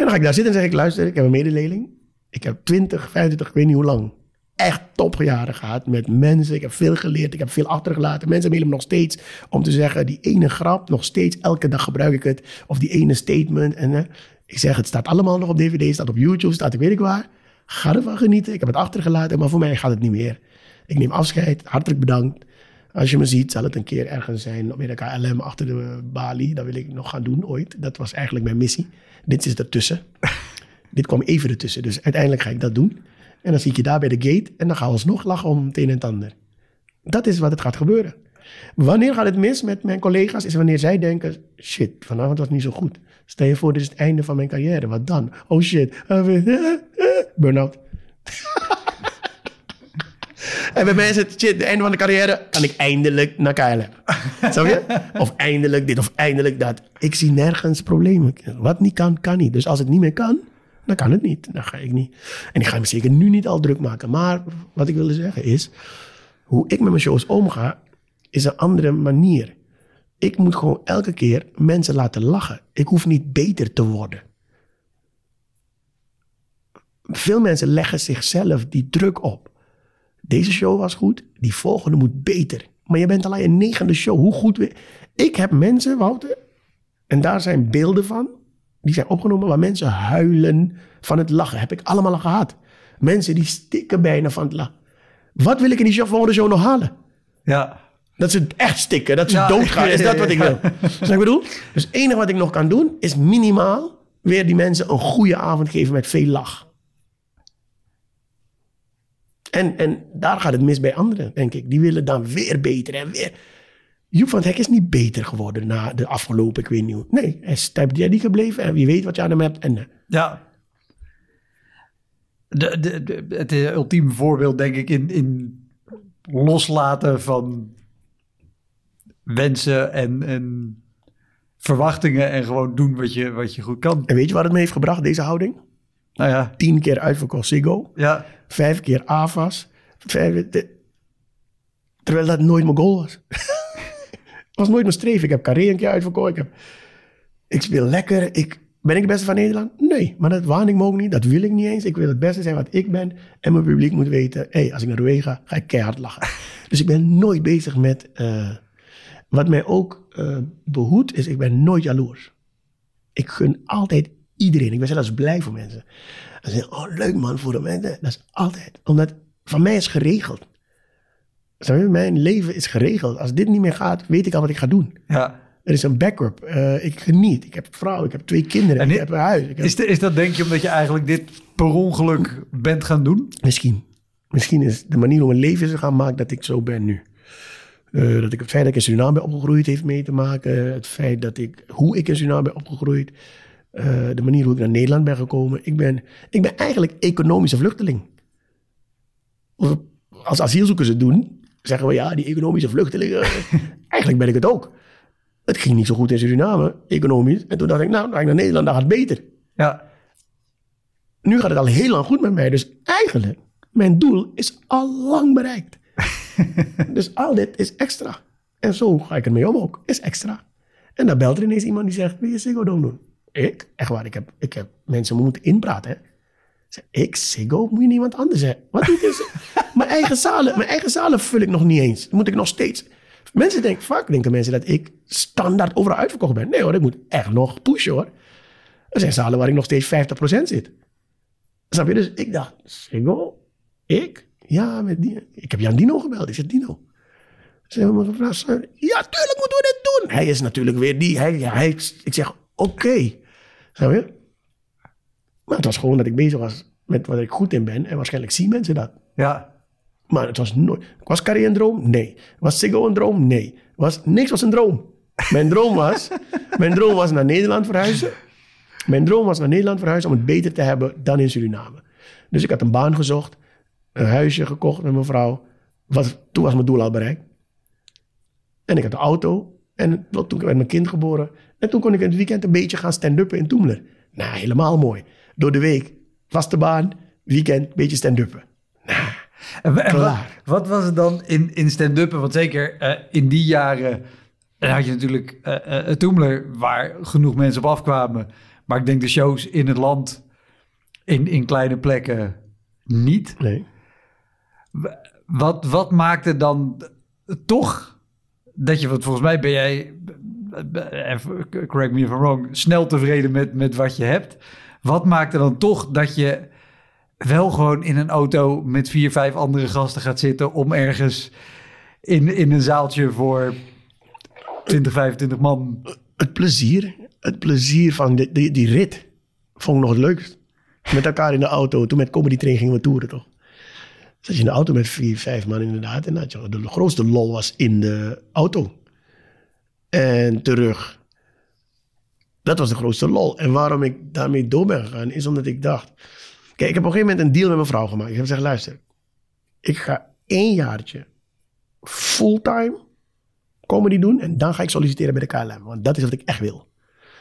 En dan ga ik daar zitten en zeg ik, luister, ik heb een medeleerling. Ik heb 20, 25, ik weet niet hoe lang. Echt topjaren gehad met mensen. Ik heb veel geleerd, ik heb veel achtergelaten. Mensen mailen me nog steeds om te zeggen, die ene grap, nog steeds, elke dag gebruik ik het. Of die ene statement. En uh, ik zeg, het staat allemaal nog op DVD, staat op YouTube, staat ik weet ik waar. Ga ervan genieten. Ik heb het achtergelaten, maar voor mij gaat het niet meer. Ik neem afscheid. Hartelijk bedankt. Als je me ziet, zal het een keer ergens zijn op de KLM achter de balie. Dat wil ik nog gaan doen ooit. Dat was eigenlijk mijn missie. Dit is ertussen. *laughs* Dit kwam even ertussen. Dus uiteindelijk ga ik dat doen. En dan zie ik je daar bij de gate. En dan gaan we alsnog lachen om het een en het ander. Dat is wat het gaat gebeuren. Wanneer gaat het mis met mijn collega's? Is wanneer zij denken: shit, vanavond was niet zo goed. Stel je voor, dit is het einde van mijn carrière. Wat dan? Oh shit. *laughs* Burn-out. *laughs* en bij mij is het shit, het einde van de carrière. Kan ik eindelijk naar KLM. *laughs* Snap je? Of eindelijk dit of eindelijk dat. Ik zie nergens problemen. Wat niet kan, kan niet. Dus als het niet meer kan, dan kan het niet. Dan ga ik niet. En ik ga me zeker nu niet al druk maken. Maar wat ik wilde zeggen is, hoe ik met mijn shows omga, is een andere manier. Ik moet gewoon elke keer mensen laten lachen. Ik hoef niet beter te worden. Veel mensen leggen zichzelf die druk op. Deze show was goed, die volgende moet beter. Maar je bent al aan je negende show. Hoe goed we. Ik heb mensen, Wouter, en daar zijn beelden van, die zijn opgenomen waar mensen huilen van het lachen. Heb ik allemaal al gehad. Mensen die stikken bijna van het lachen. Wat wil ik in die show, volgende show nog halen? Ja. Dat ze echt stikken, dat ze doodgaan. Is dat wat ik *laughs* wil? Snap ik bedoel? Dus het enige wat ik nog kan doen, is minimaal weer die mensen een goede avond geven met veel lach. En, en daar gaat het mis bij anderen, denk ik. Die willen dan weer beter en weer. Joep van het Hek is niet beter geworden na de afgelopen, ik weet niet hoe. Nee, hij is die gebleven en wie weet wat je aan hem hebt. En, eh, ja. De, de, de, het ultieme voorbeeld, denk ik, in, in loslaten van wensen en, en verwachtingen en gewoon doen wat je, wat je goed kan. En weet je wat het me heeft gebracht, deze houding? Nou ja. Tien keer uitverkocht Ziggo. Ja. Vijf keer AFAS. Vijf, terwijl dat nooit mijn goal was. Het *laughs* was nooit mijn streven. Ik heb Carré een keer uitverkocht. Ik, heb, ik speel lekker. Ik, ben ik de beste van Nederland? Nee, maar dat waan ik me ook niet. Dat wil ik niet eens. Ik wil het beste zijn wat ik ben. En mijn publiek moet weten... hey, als ik naar Noorwegen ga, ga ik keihard lachen. *laughs* dus ik ben nooit bezig met... Uh, wat mij ook uh, behoedt, is ik ben nooit jaloers. Ik gun altijd iedereen. Ik ben zelfs blij voor mensen. Dan zeggen oh leuk man, voor de mensen. Dat is altijd. Omdat van mij is geregeld. Mijn leven is geregeld. Als dit niet meer gaat, weet ik al wat ik ga doen. Ja. Er is een backup. Uh, ik geniet. Ik heb vrouw, ik heb twee kinderen, en ik heb een huis. Heb... Is, de, is dat denk je omdat je eigenlijk dit per ongeluk bent gaan doen? Misschien. Misschien is de manier om mijn leven te gaan maken dat ik zo ben nu. Uh, dat ik het feit dat ik in Suriname ben opgegroeid heeft mee te maken. Het feit dat ik, hoe ik in Suriname ben opgegroeid. Uh, de manier hoe ik naar Nederland ben gekomen. Ik ben, ik ben eigenlijk economische vluchteling. Als asielzoekers het doen, zeggen we ja, die economische vluchtelingen. *laughs* eigenlijk ben ik het ook. Het ging niet zo goed in Suriname, economisch. En toen dacht ik, nou, dan ga ik naar Nederland, dan gaat het beter. Ja. Nu gaat het al heel lang goed met mij. Dus eigenlijk, mijn doel is al lang bereikt. *laughs* dus al dit is extra. En zo ga ik ermee om ook. Is extra. En dan belt er ineens iemand die zegt, wil je Ziggo doen? Ik? Echt waar, ik heb, ik heb mensen moeten inpraten. Hè? Ik, Ziggo, moet je niemand anders zeggen. Wat doe ik? *laughs* mijn, eigen zalen, mijn eigen zalen vul ik nog niet eens. Moet ik nog steeds. Mensen denken, vaak denken mensen dat ik standaard overal uitverkocht ben. Nee hoor, ik moet echt nog pushen hoor. Er zijn zalen waar ik nog steeds 50% zit. Snap je? Dus ik dacht, Ziggo, ik? Ja, met die. Ik heb Jan Dino gebeld. Ik zeg, Dino. Ze hebben me gevraagd, ja, tuurlijk moeten we dit doen. Hij is natuurlijk weer die. Hij, hij, ik zeg, oké. Okay. Snap je? Maar het was gewoon dat ik bezig was met wat ik goed in ben. En waarschijnlijk zien mensen dat. Ja. Maar het was nooit... Was carrière een droom? Nee. Was Siggo een droom? Nee. Was, niks was een droom. Mijn droom was... *laughs* mijn droom was naar Nederland verhuizen. Mijn droom was naar Nederland verhuizen om het beter te hebben dan in Suriname. Dus ik had een baan gezocht. Een huisje gekocht met mijn vrouw. Was, toen was mijn doel al bereikt. En ik had een auto. En toen werd mijn kind geboren. En toen kon ik in het weekend een beetje gaan stand-uppen in Toemler. Nou, helemaal mooi. Door de week, vaste baan, weekend, beetje stand-uppen. Nou, en, wat, wat, was het dan in, in stand-uppen? Want zeker uh, in die jaren dan had je natuurlijk uh, uh, Toemler, waar genoeg mensen op afkwamen. Maar ik denk de shows in het land, in, in kleine plekken, niet. Nee. Wat, wat maakte dan toch dat je, want volgens mij ben jij, correct me if I'm wrong, snel tevreden met, met wat je hebt. Wat maakte dan toch dat je wel gewoon in een auto met vier, vijf andere gasten gaat zitten om ergens in, in een zaaltje voor 20, 25 man. Het plezier, het plezier van die, die, rit vond ik nog het leukst. Met elkaar in de auto. Toen met Comedy Train gingen we toeren toch. Zat je in de auto met vier, vijf man inderdaad. En de grootste lol was in de auto. En terug. Dat was de grootste lol. En waarom ik daarmee door ben gegaan, is omdat ik dacht... Kijk, ik heb op een gegeven moment een deal met mijn vrouw gemaakt. Ik heb gezegd, luister. Ik ga één jaartje fulltime comedy doen. En dan ga ik solliciteren bij de KLM. Want dat is wat ik echt wil.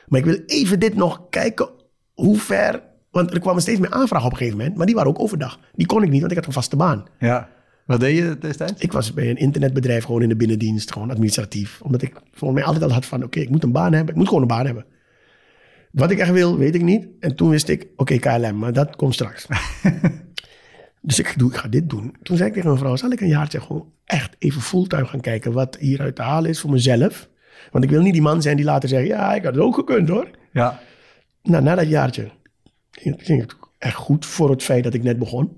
Maar ik wil even dit nog kijken hoe ver... Want er kwamen steeds meer aanvragen op een gegeven moment. Maar die waren ook overdag. Die kon ik niet, want ik had een vaste baan. Ja. Wat deed je destijds? Ik was bij een internetbedrijf gewoon in de binnendienst, gewoon administratief. Omdat ik volgens mij altijd al had van, oké, ik moet een baan hebben. Ik moet gewoon een baan hebben. Wat ik echt wil, weet ik niet. En toen wist ik, oké, KLM, maar dat komt straks. *laughs* dus ik, doe, ik ga dit doen. Toen zei ik tegen mijn vrouw, zal ik een jaartje gewoon echt even fulltime gaan kijken wat hieruit te halen is voor mezelf. Want ik wil niet die man zijn die later zegt, ja, ik had het ook gekund hoor. Ja. Nou, na dat jaartje ging, het echt goed voor het feit dat ik net begon.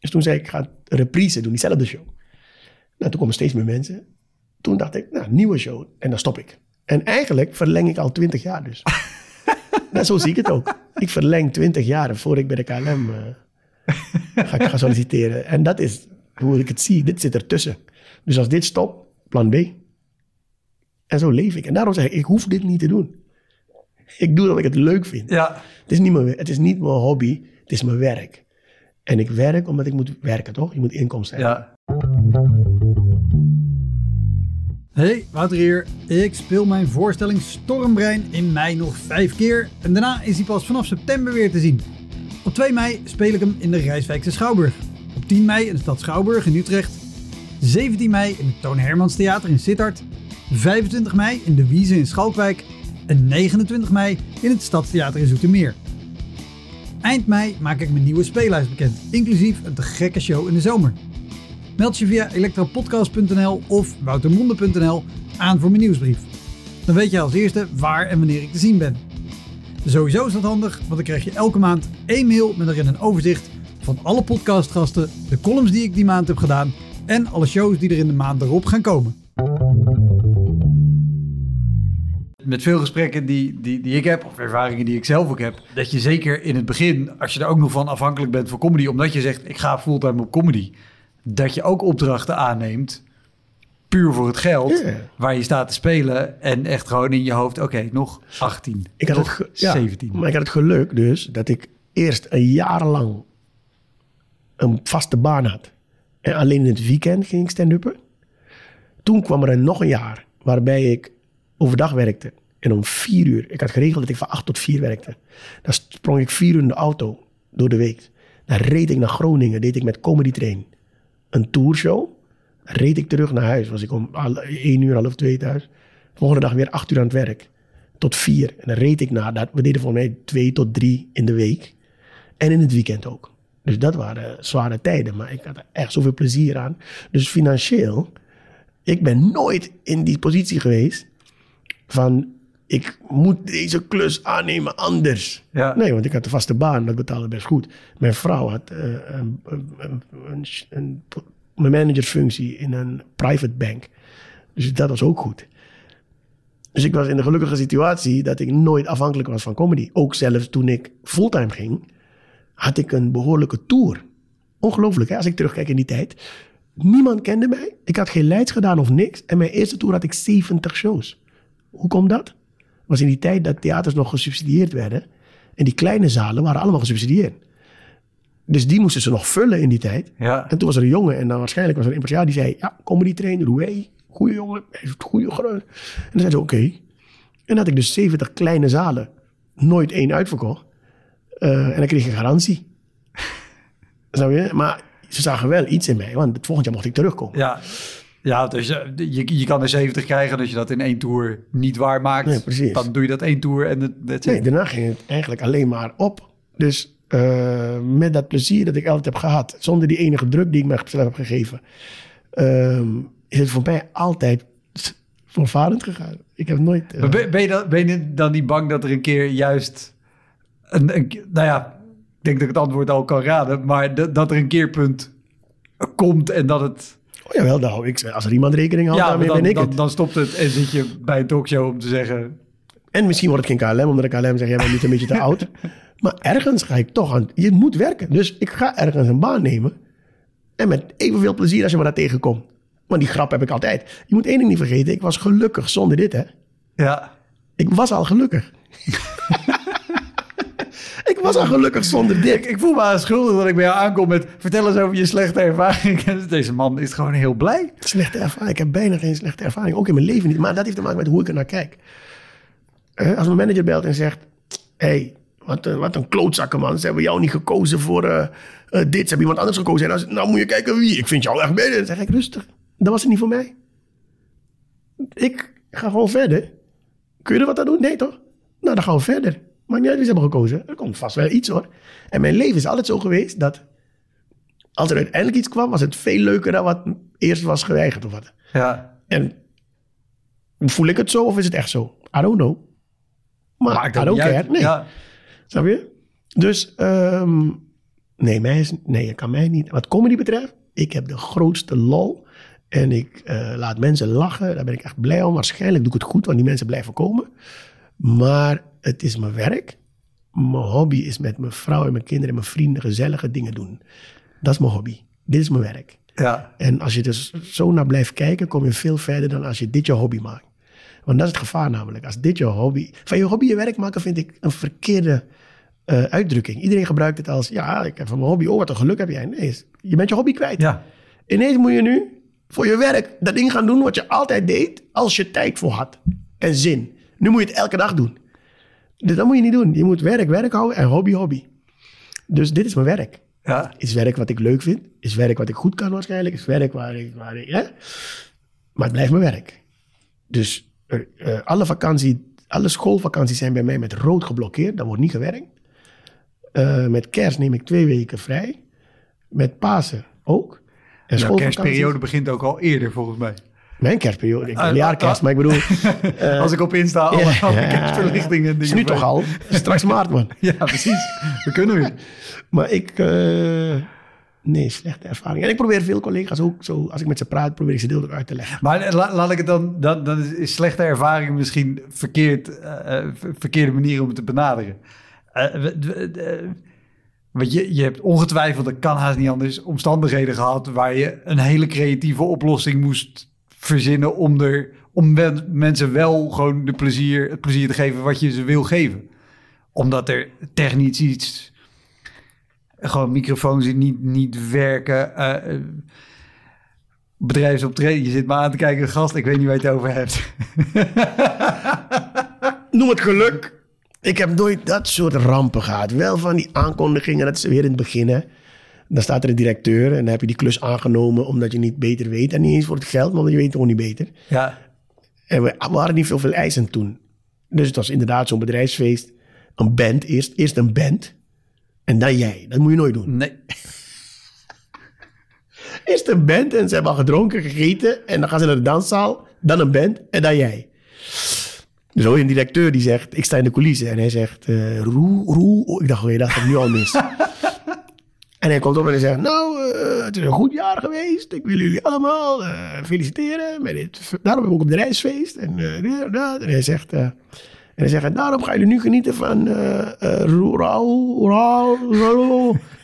Dus toen zei ik, ik ga reprise doen, diezelfde show. Nou, toen komen steeds meer mensen. Toen dacht ik, nou, nieuwe show. En dan stop ik. En eigenlijk verleng ik al twintig jaar dus. *laughs* nou, zo zie ik het ook. Ik verleng twintig jaar voor ik bij de KLM eh, ga, solliciteren. En dat is hoe ik het zie. Dit zit ertussen. Dus als dit stopt, plan B. En zo leef ik. En daarom zeg ik, ik hoef dit niet te doen. Ik doe dat ik het leuk vind. Ja. Het is, niet mijn, het is niet mijn hobby, het is mijn werk. En ik werk omdat ik moet werken, toch? Je moet inkomsten hebben. Ja. Hey, Wouter hier. Ik speel mijn voorstelling Stormbrein in mei nog vijf keer. En daarna is hij pas vanaf september weer te zien. Op 2 mei speel ik hem in de Rijswijkse Schouwburg. Op 10 mei in de stad Schouwburg in Utrecht. 17 mei in het Toon Hermans Theater in Sittard. 25 mei in de Wiese in Schalkwijk. En 29 mei in het Stadstheater in Zoetermeer. Eind mei maak ik mijn nieuwe speellijst bekend, inclusief een te gekke show in de zomer. Meld je via elektropodcast.nl of woutermonde.nl aan voor mijn nieuwsbrief. Dan weet je als eerste waar en wanneer ik te zien ben. Sowieso is dat handig, want dan krijg je elke maand één mail met erin een overzicht van alle podcastgasten, de columns die ik die maand heb gedaan en alle shows die er in de maand erop gaan komen. Met veel gesprekken die, die, die ik heb, of ervaringen die ik zelf ook heb, dat je zeker in het begin, als je er ook nog van afhankelijk bent voor comedy, omdat je zegt ik ga fulltime op comedy, dat je ook opdrachten aanneemt, puur voor het geld, waar je staat te spelen en echt gewoon in je hoofd, oké, nog 18, Ik had het nog ge- ja, 17. Maar ik had het geluk dus dat ik eerst een jaar lang een vaste baan had. En alleen in het weekend ging ik stand-uppen. Toen kwam er nog een jaar waarbij ik overdag werkte. En om vier uur, ik had geregeld dat ik van acht tot vier werkte. Dan sprong ik vier uur in de auto door de week. Dan reed ik naar Groningen, deed ik met Comedy Train een tourshow. Dan reed ik terug naar huis, was ik om één uur, half twee thuis. Volgende dag weer acht uur aan het werk. Tot vier. En dan reed ik naar, dat, we deden volgens mij twee tot drie in de week. En in het weekend ook. Dus dat waren zware tijden, maar ik had er echt zoveel plezier aan. Dus financieel, ik ben nooit in die positie geweest van ik moet deze klus aannemen anders. Ja. Nee, want ik had een vaste baan, dat betaalde best goed. Mijn vrouw had een, een, een, een, een, een managersfunctie in een private bank. Dus dat was ook goed. Dus ik was in de gelukkige situatie dat ik nooit afhankelijk was van comedy. Ook zelfs toen ik fulltime ging, had ik een behoorlijke tour. Ongelooflijk, hè? als ik terugkijk in die tijd. Niemand kende mij. Ik had geen leids gedaan of niks. En mijn eerste tour had ik 70 shows. Hoe komt dat? was in die tijd dat theaters nog gesubsidieerd werden. En die kleine zalen waren allemaal gesubsidieerd. Dus die moesten ze nog vullen in die tijd. Ja. En toen was er een jongen, en dan waarschijnlijk was er een impresario die zei: Ja, comedy trainer, Roué, goede jongen, hij heeft goede groot. En dan zei ze: Oké. En dan had ik dus 70 kleine zalen, nooit één uitverkocht. Eh, en dan kreeg ik garantie. *laughs* Snap je? Maar ze zagen wel iets in mij, want het volgend jaar mocht ik terugkomen. Ja, ja dus je, je, je kan er 70 krijgen. en Als je dat in één tour niet waar maakt, Nee, dan doe je dat één tour en dat that's Nee, daarna ging het eigenlijk alleen maar op. Dus eh, met dat plezier dat ik altijd heb gehad, zonder die enige druk die ik mezelf heb gegeven, ehm, is het voor mij altijd voorvarend gegaan. Ik heb nooit. eh, ben, ben, je dan, ben je dan niet bang dat er een keer juist... Een, een, nou ja, ik denk dat ik het antwoord al kan raden. Maar dat, dat er een keerpunt komt en dat het... oh jawel, hou ik. Als er iemand rekening houdt, ja, daarmee dan, ben ik dan, het. dan stopt het en zit je bij een talkshow om te zeggen... En misschien wordt het geen KLM, omdat de KLM zegt, jij bent niet een beetje te *laughs* oud. Maar ergens ga ik toch aan, je moet werken. Dus ik ga ergens een baan nemen. En met evenveel plezier als je me daar tegenkomt. Want die grap heb ik altijd. Je moet één ding niet vergeten. Ik was gelukkig zonder dit, hè. Ja. Ik was al gelukkig. *laughs* ik was al gelukkig zonder Ik, dit. ik voel me aan schuldig dat ik bij jou aankom met... Vertel eens over je slechte ervaring. *laughs* Deze man is gewoon heel blij. Slechte ervaring. Ik heb bijna geen slechte ervaring. Ook in mijn leven niet. Maar dat heeft te maken met hoe ik er naar kijk. Eh, als mijn manager belt en zegt... hey, wat, een- wat een klootzakken man. Ze hebben jou niet gekozen voor eh, eh, dit. Ze hebben iemand anders gekozen. En dan, zegt, nou moet je kijken wie. Ik vind jou echt beter. Dan zeg ik rustig. Dat was het niet voor mij. Ik ga gewoon verder. Kun je er wat aan doen? Nee toch? Nou, dan gaan we verder. Maakt niet uit wie ze hebben gekozen. Er komt vast wel iets hoor. En mijn leven is altijd zo geweest dat... Als er uiteindelijk iets kwam, was het veel leuker dan wat eerst was geweigerd of wat. Ja. En voel ik het zo of is het echt zo? I don't know. Maar Maakt I don't care. uit. Nee, Ja. snap je? Dus, ehm, nee, mij is, nee, dat kan mij niet. Wat comedy betreft, ik heb de grootste lol. En ik eh, laat mensen lachen. Daar ben ik echt blij om. Waarschijnlijk doe ik het goed, want die mensen blijven komen. Maar het is mijn werk. Mijn hobby is met mijn vrouw en mijn kinderen en mijn vrienden gezellige dingen doen. Dat is mijn hobby. Dit is mijn werk. Ja. En als je dus zo naar blijft kijken, kom je veel verder dan als je dit je hobby maakt. Want dat is het gevaar namelijk. Als dit je hobby... Van je hobby je werk maken vind ik een verkeerde eh, uitdrukking. Iedereen gebruikt het als... Ja, ik heb van mijn hobby... Oh, wat een geluk heb jij. Nee, je bent je hobby kwijt. Ja. Ineens moet je nu voor je werk dat ding gaan doen wat je altijd deed... als je tijd voor had en zin. Nu moet je het elke dag doen. Dus dat moet je niet doen. Je moet werk werk houden en hobby hobby. Dus dit is mijn werk Ja. is werk wat ik leuk vind. Is werk wat ik goed kan waarschijnlijk. Is werk waar ik... Waar ik hè? Maar het blijft mijn werk. Dus eh, alle vakantie, alle schoolvakanties zijn bij mij met rood geblokkeerd. Dat wordt niet gewerkt. Eh, met kerst neem ik twee weken vrij. Met Pasen ook. En kerstperiode begint ook al eerder volgens mij. Mijn kerstperiode. Ik Ah, wil jaarkerst, ah, maar ik bedoel... *laughs* eh, Als ik op Insta *laughs* alle, ja, alle kerstverlichtingen... is nu toch al? *laughs* Straks maart, man. Ja, precies. We kunnen weer. Maar ik... eh, nee, slechte ervaring. En ik probeer veel collega's ook zo... Als ik met ze praat, probeer ik ze deel uit te leggen. Maar la- laat ik het dan... Dan, dan is- slechte ervaring misschien verkeerd, eh, ver- verkeerde manier om het te benaderen. Want je, je hebt ongetwijfeld, dat kan haast niet anders, omstandigheden gehad waar je een hele creatieve oplossing moest verzinnen om, er, om men- mensen wel gewoon de plezier, het plezier te geven wat je ze wil geven. Omdat er technisch iets, gewoon microfoons die niet, niet werken, eh, bedrijfsoptreden. Je zit me aan te kijken, gast, ik weet niet waar je het over hebt. *laughs* Noem het geluk. Ik heb nooit dat soort rampen gehad. Wel van die aankondigingen, dat is weer in het begin. Hè. Dan staat er een directeur en dan heb je die klus aangenomen omdat je niet beter weet. En niet eens voor het geld, maar je weet gewoon niet beter. Ja, En we, hadden niet zoveel eisen toen. Dus het was inderdaad zo'n bedrijfsfeest. Een band, eerst, eerst een band. En dan jij. Dat moet je nooit doen. nee. *laughs* Eerst een band en ze hebben al gedronken, gegeten. En dan gaan ze naar de danszaal. Dan een band en dan jij. Dus hoor je een directeur die zegt, ik sta in de coulissen. En hij zegt, eh roe, roe. Oh, ik dacht, oké, dat gaat nu al mis. *laughs* en hij komt op en hij zegt, nou, eh, het is een goed jaar geweest. Ik wil jullie allemaal eh, feliciteren met dit. Daarom heb ik ook op de reisfeest. En, dit en. En hij zegt... en hij zegt, daarom gaan jullie nu genieten van Raoul.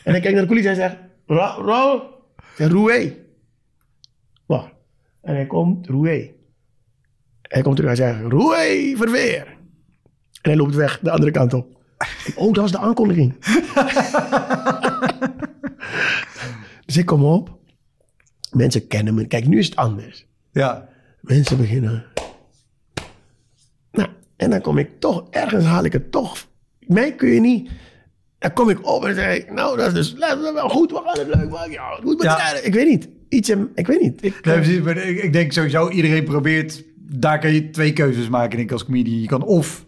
En hij kijkt naar de coulissen en zegt, Ra- Raoul. Hij zegt, Roué. En hij komt, Roué. Hij komt terug, hij zegt, Roué, verweer. En hij loopt weg, de andere kant op. Oh, dat was de aankondiging. *laughs* dus ik kom op. Mensen kennen me. Kijk, nu is het anders. Ja, Mensen beginnen. Nou, en dan kom ik toch, ergens haal ik het toch. Mij kun je niet. Dan kom ik op en zeg ik, nou, dat is dus dat is wel goed, we gaan het leuk maken. Ja, goed Ja. Ik weet niet. Iets, ik weet niet. Ik, Nee, precies, maar ik, ik denk sowieso, iedereen probeert, daar kan je twee keuzes maken, denk ik, als comedian. Je kan of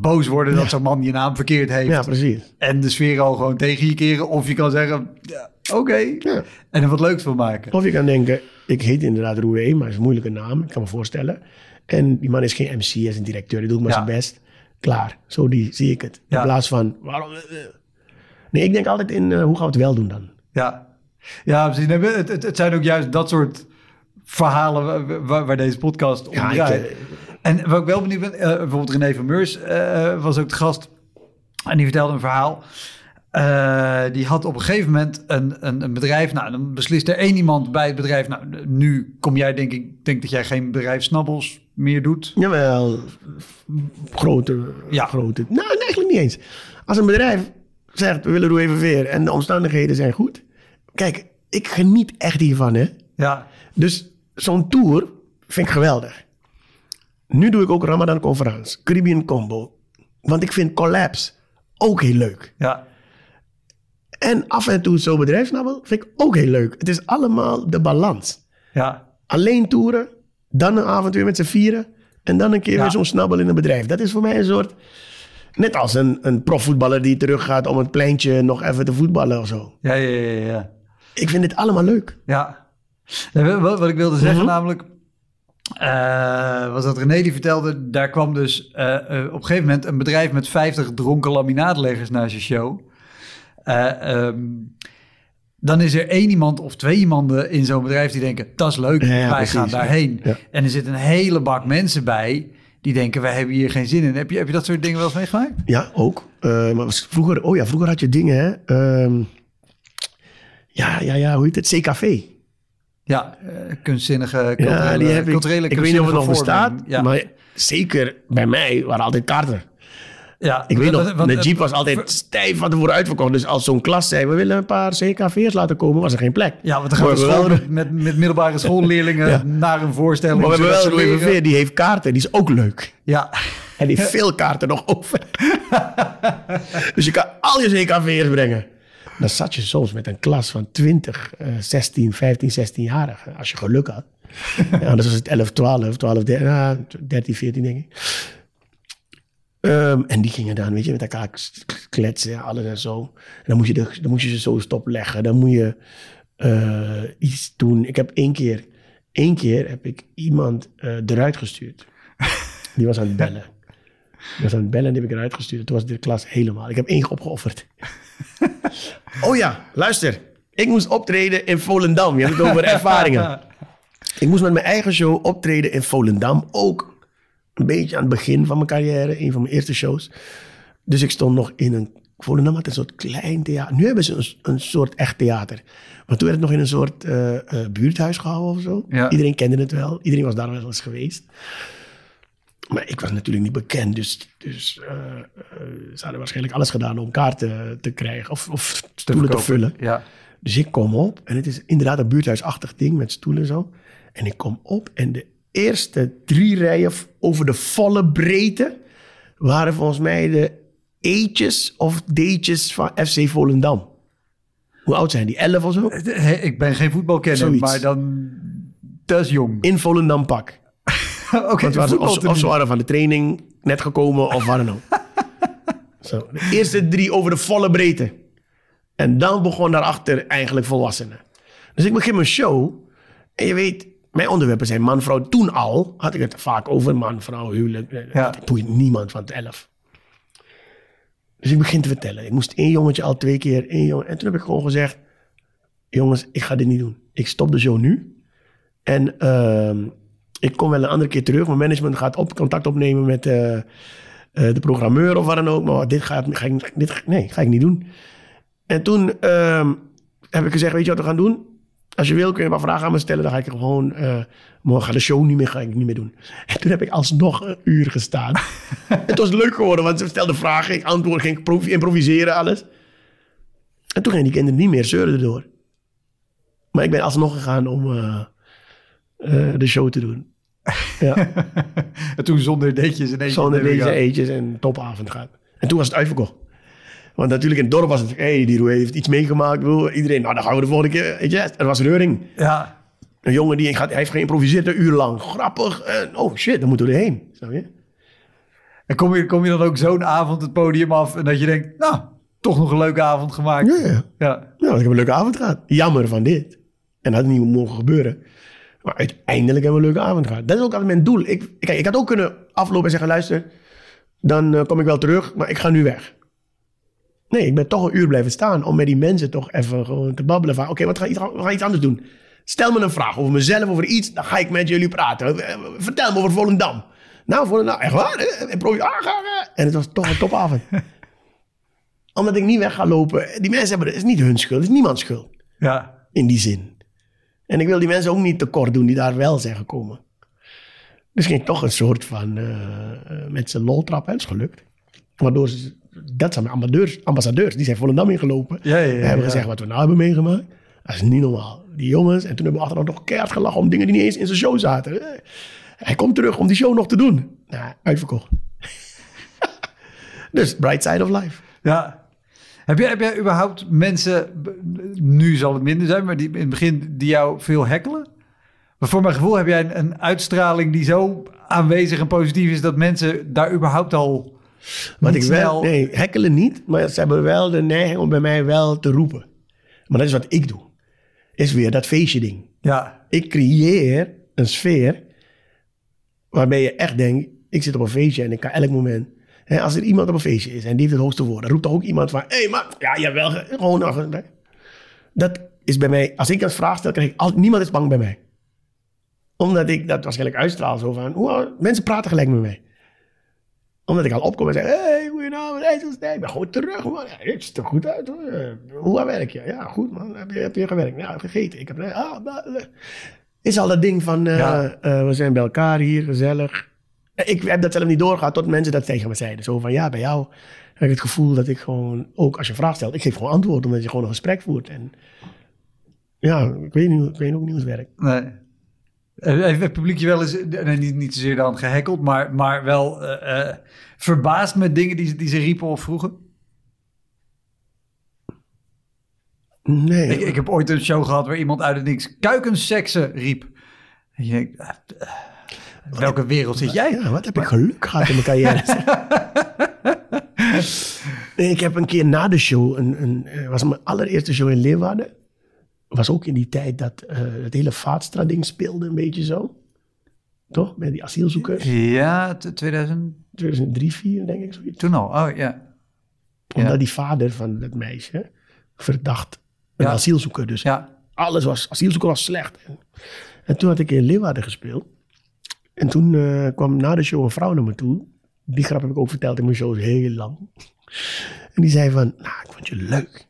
boos worden dat zo'n man je naam verkeerd heeft ja, precies. en de sfeer al gewoon tegen je keren. Of je kan zeggen, ja, oké, Ja. en er wat leuks van maken. Of je kan denken, ik heet inderdaad Roué, maar het is een moeilijke naam. Ik kan me voorstellen. En die man is geen MC, hij is een directeur. Die doet maar Ja. zijn best. Klaar. Zo die, zie ik het. Ja. In plaats van, waarom... eh, eh. Nee, ik denk altijd in, eh, hoe gaan we het wel doen dan? Ja, ja precies. Nee, Het, het, het zijn ook juist dat soort verhalen wa- wa- waar, deze podcast om Ja, draait. eh, En wat ik wel benieuwd ben, eh, bijvoorbeeld René van Meurs eh, was ook de gast. En die vertelde een verhaal. Eh, die had op een gegeven moment een, een, een bedrijf. Nou, dan beslist er één iemand bij het bedrijf. Nou, nu kom jij, denk ik, denk dat jij geen bedrijfsnabbels meer doet. Jawel, grote, Ja. grote. Nou, eigenlijk niet eens. Als een bedrijf zegt, we willen Roe Veer en de omstandigheden zijn goed. Kijk, ik geniet echt hiervan, hè. Ja, Dus zo'n tour vind ik geweldig. Nu doe ik ook Ramadan Conference, Caribbean Combo. Want ik vind collabs ook heel leuk. ja, En af en toe zo'n bedrijfsnabbel vind ik ook heel leuk. Het is allemaal de balans. ja. Alleen toeren, dan een avond weer met z'n vieren... en dan een keer Ja. weer zo'n snabbel in een bedrijf. Dat is voor mij een soort... Net als een, een profvoetballer die teruggaat om het pleintje nog even te voetballen of zo. Ja, ja, ja, ja. Ik vind dit allemaal leuk. Ja. Wat ik wilde zeggen Mhm. namelijk... eh, was dat René die vertelde... daar kwam dus eh, eh, op een gegeven moment... een bedrijf met 50 dronken laminaatleggers naar zijn show. Eh, ehm, dan is er één iemand of twee iemanden in zo'n bedrijf... die denken, dat is leuk, Ja, ja, wij precies, gaan daarheen. Ja. En er zit een hele bak mensen bij... die denken, wij hebben hier geen zin in. Heb je, heb je dat soort dingen wel eens meegemaakt? Ja, ook. Maar was vroeger, oh ja, vroeger had je dingen, hè. Ehm, ja, ja, ja, hoe heet het? CKV. Ja, eh, kunstzinnige, Ja, culturele, die heb ik. culturele Ik weet niet of het nog bestaat. Ja. maar zeker bij mij waren altijd kaarten. ja, Ik weet nog, de Jeep was altijd stijf van tevoren uitverkocht. Dus als zo'n klas zei, we willen een paar CKV'ers laten komen, was er geen plek. Ja, want dan gaan we we school hebben met, met, middelbare schoolleerlingen *laughs* Ja. naar een voorstelling. Maar we hebben wel een die heeft kaarten, die is ook leuk. Ja, En die heeft veel kaarten nog over. *laughs* dus je kan al je CKV'ers brengen. Dan zat je soms met een klas van 20, eh, 16, 15, 16-jarigen. Als je geluk had. *laughs* ja, anders was het 11, 12, 12, 13, ah, 13 14 denk ik. Ehm, en die gingen dan, weet je, met elkaar kletsen en alles en zo. En dan moet je, de, dan moet je ze zo stopleggen. Dan moet je eh, iets doen. Ik heb één keer, één keer heb ik iemand eh, eruit gestuurd. Die was aan het bellen. *laughs* Die was aan het bellen en die heb ik eruit gestuurd. Toen was de klas helemaal. Ik heb één opgeofferd. *laughs* oh ja, luister. Ik moest optreden in Volendam. Je hebt het over *laughs* ervaringen. Ik moest met mijn eigen show optreden in Volendam. Ook een beetje aan het begin van mijn carrière. Een van mijn eerste shows. Dus ik stond nog in een... Volendam had een soort klein theater. Nu hebben ze een, een soort echt theater. Maar toen werd het nog in een soort eh, buurthuis gehouden of zo. Ja. Iedereen kende het wel. Iedereen was daar wel eens geweest. Maar ik was natuurlijk niet bekend. Dus, dus eh, eh, ze hadden waarschijnlijk alles gedaan om kaarten te krijgen. Of, of stoelen te vullen. Ja. Dus ik kom op en het is inderdaad een buurthuisachtig ding met stoelen en zo. En ik kom op en de eerste drie rijen over de volle breedte waren volgens mij de eetjes of deetjes van FC Volendam. Hoe oud zijn die? Elf of zo? Hey, ik ben geen voetbalkenner, Zoiets. maar dan... Dat is jong. In Volendam pak. *laughs* Want ze, of, of ze waren van de training net gekomen of waar dan ook. *laughs* Zo, de eerste drie over de volle breedte. En dan begon daarachter eigenlijk volwassenen. Dus ik begin mijn show. En je weet, mijn onderwerpen zijn man, vrouw. Toen al had ik het vaak over man, vrouw, huwelijk. Ja. Dat boeit niemand van het elf. Dus ik begin te vertellen. Ik moest één jongetje al twee keer, één jongen. En toen heb ik gewoon gezegd, jongens, ik ga dit niet doen. Ik stop de show nu. En ehm, ik kom wel een andere keer terug. Mijn management gaat op, contact opnemen met eh, eh, de programmeur of wat dan ook. Maar dit, gaat, ga ik, dit nee, ga ik niet doen. En toen ehm, heb ik gezegd, weet je wat we gaan doen? Als je wil kun je maar vragen aan me stellen. Dan ga ik gewoon, eh morgen ga de show niet meer, ga ik niet meer doen. *laughs* En toen heb ik alsnog een uur gestaan. *laughs* het was leuk geworden, want ze stelden vragen. Ik antwoordde, ging provi- improviseren, alles. En toen gingen die kinderen niet meer zeuren erdoor. Maar ik ben alsnog gegaan om eh, de show te doen. Ja, *laughs* En toen zonder deetjes en eentje. zonder deze eetjes en topavond gaat. En toen was het uitverkocht. Want natuurlijk in het dorp was het, hé, hey, die Roué heeft iets meegemaakt. Wil Iedereen, nou dan gaan we de volgende keer, weet je. Er was reuring. Ja, Een jongen die gaat, hij heeft geïmproviseerd een uur lang. Grappig. En, oh shit, dan moeten we erheen. Snap je? en kom je, kom je dan ook zo'n avond het podium af en dat je denkt, nou, toch nog een leuke avond gemaakt. Ja, ja. Ja, Nou, ik heb een leuke avond gehad. Jammer van dit. En dat had niet mogen gebeuren. Maar uiteindelijk hebben we een leuke avond gehad. Dat is ook altijd mijn doel. Ik, kijk, ik had ook kunnen aflopen en zeggen, luister, dan eh, kom ik wel terug, maar ik ga nu weg. Nee, ik ben toch een uur blijven staan om met die mensen toch even gewoon te babbelen van, oké, wat ga we gaan iets anders doen. Stel me een vraag over mezelf, over iets, dan ga ik met jullie praten. Eh, Vertel me over Volendam. Nou, Volendam, echt waar? Eh, ah, ga, ga. En het was toch een topavond. *laughs* Omdat ik niet weg ga lopen. Die mensen hebben, het is niet hun schuld, het is niemands schuld. Ja. In die zin. En ik wil die mensen ook niet tekort doen die daar wel zijn gekomen. Dus ging ik toch een soort van eh, eh, met z'n lol trappen. En is gelukt. Waardoor ze, dat zijn ambassadeurs, ambassadeurs. Die zijn Volendam ingelopen. Ja, ja, ja, en hebben gezegd wat we nou hebben meegemaakt. Dat is niet normaal. Die jongens. En toen hebben we achteraf nog keihard gelachen om dingen die niet eens in zijn show zaten. Hij komt terug om die show nog te doen. Nou, uitverkocht. *laughs* dus bright side of life. Ja. Heb jij, heb jij überhaupt mensen, nu zal het minder zijn, maar die in het begin die jou veel hekkelen? Maar voor mijn gevoel heb jij een, een uitstraling die zo aanwezig en positief is dat mensen daar überhaupt al Wat ik wel, nee, hekkelen niet, maar ze hebben wel de neiging om bij mij wel te roepen. Maar dat is wat ik doe. Is weer dat feestje ding. Ja, Ik creëer een sfeer waarbij je echt denkt, ik zit op een feestje en ik kan elk moment... Hè, als er iemand op een feestje is en die heeft het hoogste woord, dan roept er ook iemand van, hé, hey, maar ja, je hebt wel ge- gewoon... nog Dat is bij mij, als ik een vraag stel, krijg ik altijd, niemand is bang bij mij. Omdat ik dat waarschijnlijk uitstraal zo van, hoe, mensen praten gelijk met mij omdat ik al opkom en zeg, hey, goedenavond, hey, zo snel. Ik ben gewoon terug, man. Ja, het ziet er goed uit, hoor. Eh, Hoe werk je? Ja, goed, man. Heb je, heb je gewerkt? Ja, gegeten. Ik heb, ah. Is al dat ding van, eh, Ja. eh, we zijn bij elkaar hier, gezellig. Ik heb dat zelf niet doorgehad tot mensen dat tegen me zeiden. Zo van, ja, bij jou heb ik het gevoel dat ik gewoon, ook als je een vraag stelt, ik geef gewoon antwoord, omdat je gewoon een gesprek voert. En ja, ik weet, niet, ik weet ook niet hoe het werkt. nee. Eh, Heeft het publiek je wel eens, nee, niet, niet zozeer dan gehackeld, maar, maar wel eh, eh, verbaasd met dingen die, ze- die ze riepen of vroegen? Nee. Ik, ik heb ooit een show gehad waar iemand uit het niks kuikenseksen riep. En je denkt, ah, in welke wereld zit jij? Ja, wat heb ik geluk gehad in mijn carrière. *laughs* nee, ik heb een keer na de show, een, een, eh, was mijn allereerste show in Leeuwarden. Was ook in die tijd dat eh, het hele Vaatstra-ding speelde, een beetje zo. Toch? Met die asielzoekers. Ja, t- 2000, 2003, 2004 denk ik zoiets. toen al. Oh ja. Omdat Ja. die vader van dat meisje verdacht een Ja. asielzoeker. Dus Ja, alles was, asielzoeker was slecht. En, en toen had ik in Leeuwarden gespeeld. En toen eh, kwam na de show een vrouw naar me toe. Die grap heb ik ook verteld in mijn shows heel lang. En die zei van, nou, ik vond je leuk.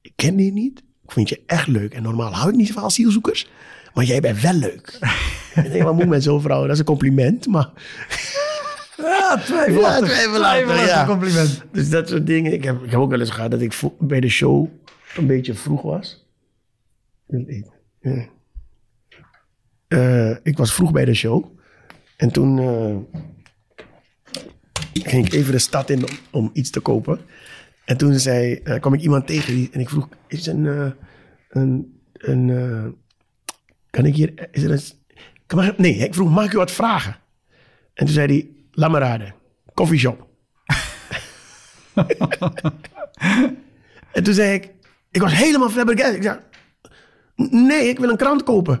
Ik kende je niet. Ik vind je echt leuk. En normaal hou ik niet van asielzoekers. Maar jij bent wel leuk. *laughs* ik denk, wat moet ik met zo'n vrouw? Dat is een compliment, maar... ja twijfelachtig. Ja, twijfelachtig, ja. compliment. Dus dat soort dingen. Ik heb, ik heb ook wel eens gehad dat ik bij de show een beetje vroeg was. Ja. Eh, ik was vroeg bij de show. En toen eh, ging ik even de stad in om, om iets te kopen. En toen zei, eh, kwam ik iemand tegen die, en ik vroeg, is een, eh, een, een eh, kan ik hier, is er een, kan nee, ik vroeg, mag ik u wat vragen? En toen zei hij, laat me raden, *laughs* en toen zei ik, ik was helemaal flabbergasted. Ik zei, nee, ik wil een krant kopen.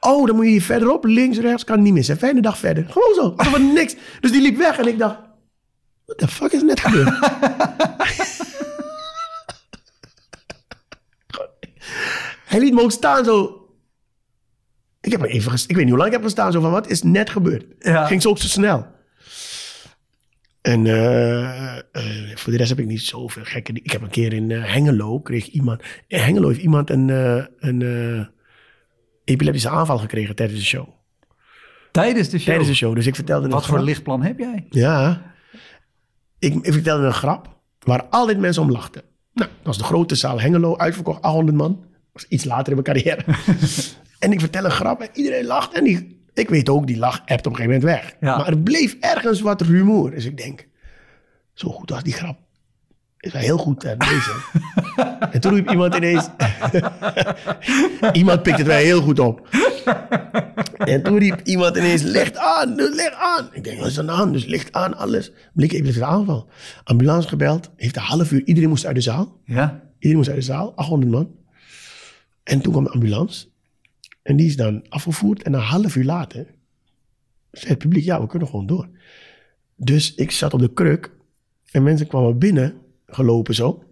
Oh, dan moet je hier verderop, links, rechts, kan niet missen. Fijne dag verder. Gewoon zo, alsof er niks. Dus die liep weg en ik dacht, what the fuck is net gebeurd? *laughs* Hij liet me ook staan zo. Ik heb er even Ik weet niet hoe lang ik heb gestaan. Zo van, wat is net gebeurd? Ja. Ging zo ook zo snel. En eh, eh, voor de rest heb ik niet zoveel gekke. Ik heb een keer in eh, Hengelo kreeg iemand... In Hengelo heeft iemand een, een epileptische aanval gekregen tijdens de show. Tijdens de show. Tijdens de show. Dus ik vertelde Wat voor grap. lichtplan heb jij? Ja. Ik, ik vertelde een grap waar altijd mensen om lachten. Nou, dat was de grote zaal Hengelo, uitverkocht, 800 man. Dat was iets later in mijn carrière. *laughs* en ik vertel een grap en iedereen lacht. En die, ik weet ook, die lach ebt op een gegeven moment weg. Ja. Maar er bleef ergens wat rumoer. Dus ik denk, zo goed als die grap. Is heel goed uh, *laughs* bezig. en toen riep iemand ineens... iemand pikt het wel heel goed op. En toen riep iemand ineens, licht aan, dus licht aan. Ik denk, wat is er aan de hand? Dus licht aan, alles. Blik even de aanval. Ambulance gebeld, heeft een half uur, iedereen moest uit de zaal. Ja. Iedereen moest uit de zaal, 800 man. En toen kwam de ambulance. En die is dan afgevoerd. En een half uur later zei het publiek, ja, we kunnen gewoon door. Dus ik zat op de kruk. En mensen kwamen binnen, gelopen zo.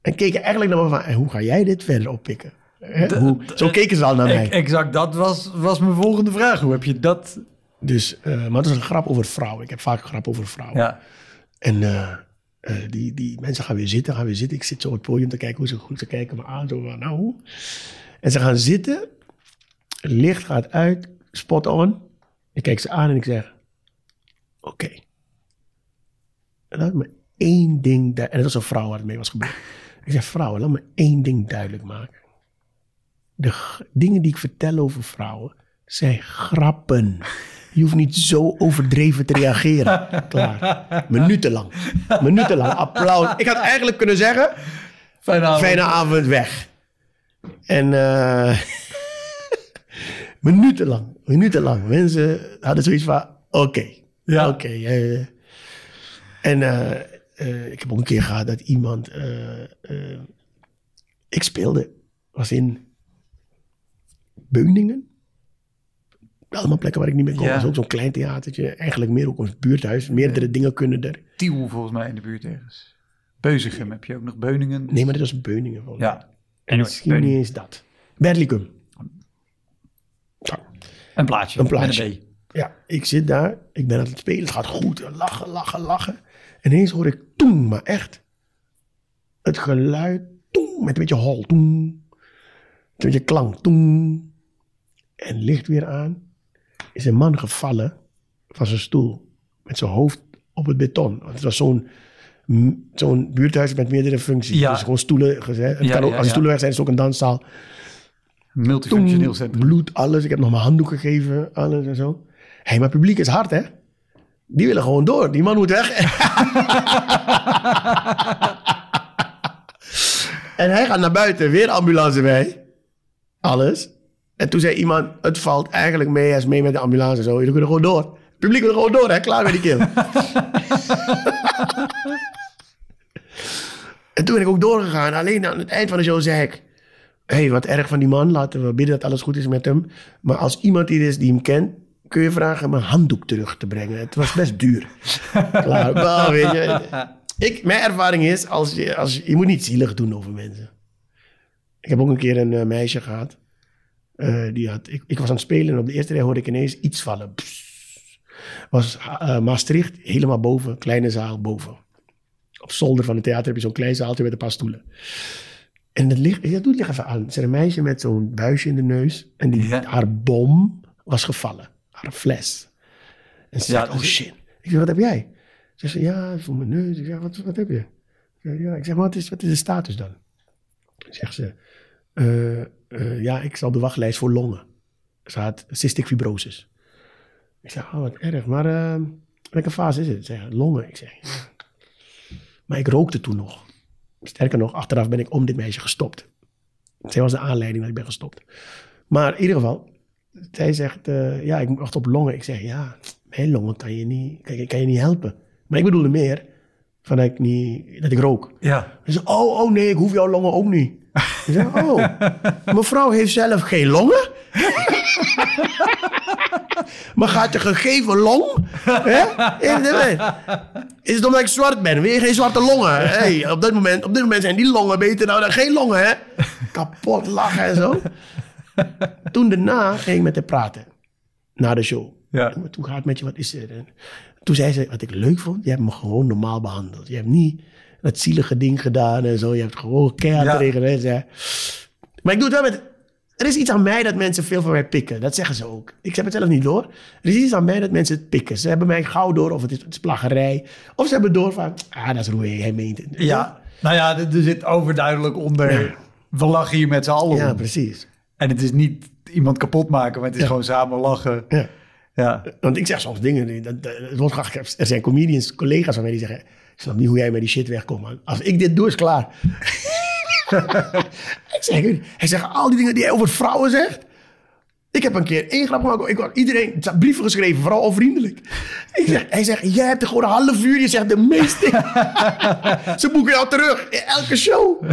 En keken eigenlijk naar me van, "En hoe ga jij dit verder oppikken? Hè, hoe, zo keken ze al naar mij. Exact, dat was, was mijn volgende vraag. Hoe heb je dat... Dus, eh, maar het is een grap over vrouwen. Ik heb vaak een grap over vrouwen. Ja. En eh, eh, die, die mensen gaan weer zitten, gaan weer zitten. Ik zit zo op het podium te kijken hoe ze goed ze kijken me aan. Zo van, nou. En ze gaan zitten. Het licht gaat uit. Spot on. Ik kijk ze aan en ik zeg: Oké. En laat me één ding. du- En dat was een vrouw waar het mee was gebeurd. Ik zeg: Vrouwen, laat me één ding duidelijk maken. De g- dingen die ik vertel over vrouwen zijn grappen. Je hoeft niet zo overdreven te reageren. *laughs* Klaar. Minutenlang. Minutenlang. Applaus. Ik had eigenlijk kunnen zeggen: Fijne avond. Fijne avond weg. En eh *laughs* minutenlang, minutenlang. Mensen hadden zoiets van, oké, Ja. oké. en eh, eh, ik heb ook een keer gehad dat iemand, eh, eh, ik speelde, was in Beuningen. Allemaal plekken waar ik niet meer kon. Ja. Dat is ook zo'n klein theatertje. Eigenlijk meer ook een buurthuis. Meerdere dingen kunnen er. Tiel volgens mij in de buurt ergens. Beuzigem heb je ook nog. Beuningen. Nee, maar dit was Beuningen. volgens mij. Ja. Anyway, Misschien Beuningen. niet eens dat. Berlicum. Zo. Een plaatje. Een plaatje. Een. Ja, ik zit daar. Ik ben aan het spelen. Het gaat goed. Lachen, lachen, lachen. En ineens hoor ik toeng, maar echt. Het geluid. Toeng, met een beetje hol. Toeng. Met een beetje klank. Toeng. En licht weer aan. Is een man gevallen van zijn stoel. Met zijn hoofd op het beton. Want het was zo'n zo'n buurthuis met meerdere functies. Ja. Dus gewoon stoelen gezet. Ja, kan ook, ja, als ja. stoelen weg zijn, is het ook een danszaal. Multifunctioneel Toen centrum. bloed, alles. Ik heb nog mijn handdoek gegeven, alles en zo. Hé, hey, maar publiek is hard, hè? Die willen gewoon door. Die man moet weg. *laughs* en hij gaat naar buiten, weer ambulance bij. Alles. En toen zei iemand, het valt eigenlijk mee, hij is mee met de ambulance en zo. Jullie kunnen gewoon door. Het publiek wil gewoon door, hè? Klaar met die kill. *laughs* en toen ben ik ook doorgegaan. Alleen aan het eind van de show zei ik... Hé, hey, wat erg van die man. Laten we bidden dat alles goed is met hem. Maar als iemand hier is die hem kent... kun je vragen mijn handdoek terug te brengen. Het was best duur. *laughs* Klaar. Weet je. Ik, mijn ervaring is... Als je, als je, je moet niet zielig doen over mensen. Ik heb ook een keer een eh, meisje gehad. Eh, die had, ik, ik was aan het spelen en op de eerste rij hoorde ik ineens iets vallen. Was eh, Maastricht, helemaal boven, kleine zaal boven. Op zolder van het theater heb je zo'n klein zaaltje met een paar stoelen. En het licht, ja, doe het licht even aan. Er is een meisje met zo'n buisje in de neus. En die, Ja. haar bom was gevallen. Haar fles. En ze Ja, zegt, oh dus- shit. Ik zeg, wat heb jij? Ze zegt, ja, voor mijn neus. Ik zeg, wat, wat heb je? Ik zeg, ja, ik zeg, wat is, wat is de status dan? Zegt ze, eh, eh, ja, ik sta op de wachtlijst voor longen. Ze had cystic fibrosis. Ik zeg, oh, wat erg. Maar eh, welke fase is het? Ze zegt, longen. Ik zeg, ja. Maar ik rookte toen nog. Sterker nog, achteraf ben ik om dit meisje gestopt. Zij was de aanleiding dat ik ben gestopt. Maar in ieder geval, zij zegt, eh, ja, ik wacht op longen. Ik zeg, ja, mijn longen kan je niet, kan je, kan je niet helpen. Maar ik bedoelde meer van dat ik, niet, dat ik rook. Ja. Ze zei, oh, oh nee, ik hoef jouw longen ook niet. Ik oh, *laughs* mevrouw heeft zelf geen longen? *laughs* maar gaat je gegeven long? Hè? Is het omdat ik zwart ben? Wil je geen zwarte longen? Hey, op, dit moment, op dit moment zijn die longen beter nou dan geen longen, hè? Kapot lachen en zo. *laughs* Toen daarna ging ik met haar praten. Na de show. Ja. Toen gaat het met je, wat is er? En toen zei ze, wat ik leuk vond, je hebt me gewoon normaal behandeld. Je hebt niet dat zielige ding gedaan en zo. Je hebt gewoon keihard tegen. Maar ik doe het wel met... Er is iets aan mij dat mensen veel van mij pikken. Dat zeggen ze ook. Ik heb het zelf niet door. Er is iets aan mij dat mensen het pikken. Ze hebben mij gauw door of het is, het is plaggerij. Of ze hebben door van, ah, dat is Roei, hij meent het. Ja. Nou ja, er er zit overduidelijk onder. Ja. We lachen hier met z'n allen Ja, om. precies. En het is niet iemand kapot maken, maar het is Ja. gewoon samen lachen. Ja. Ja. Want ik zeg soms dingen, die- dat, dat, het wordt graag- er zijn comedians, collega's van mij die zeggen, ik snap niet hoe jij met die shit wegkomt, man. Als ik dit doe, is klaar. *laughs* ik zeg, hij zegt, al die dingen die hij over vrouwen zegt. Ik heb een keer één grap gemaakt. Ik had iedereen brieven geschreven, vooral onvriendelijk. Ik zeg, hij zegt, jij hebt er gewoon een half uur. Je zegt de meeste. *laughs* Ze boeken jou terug in elke show.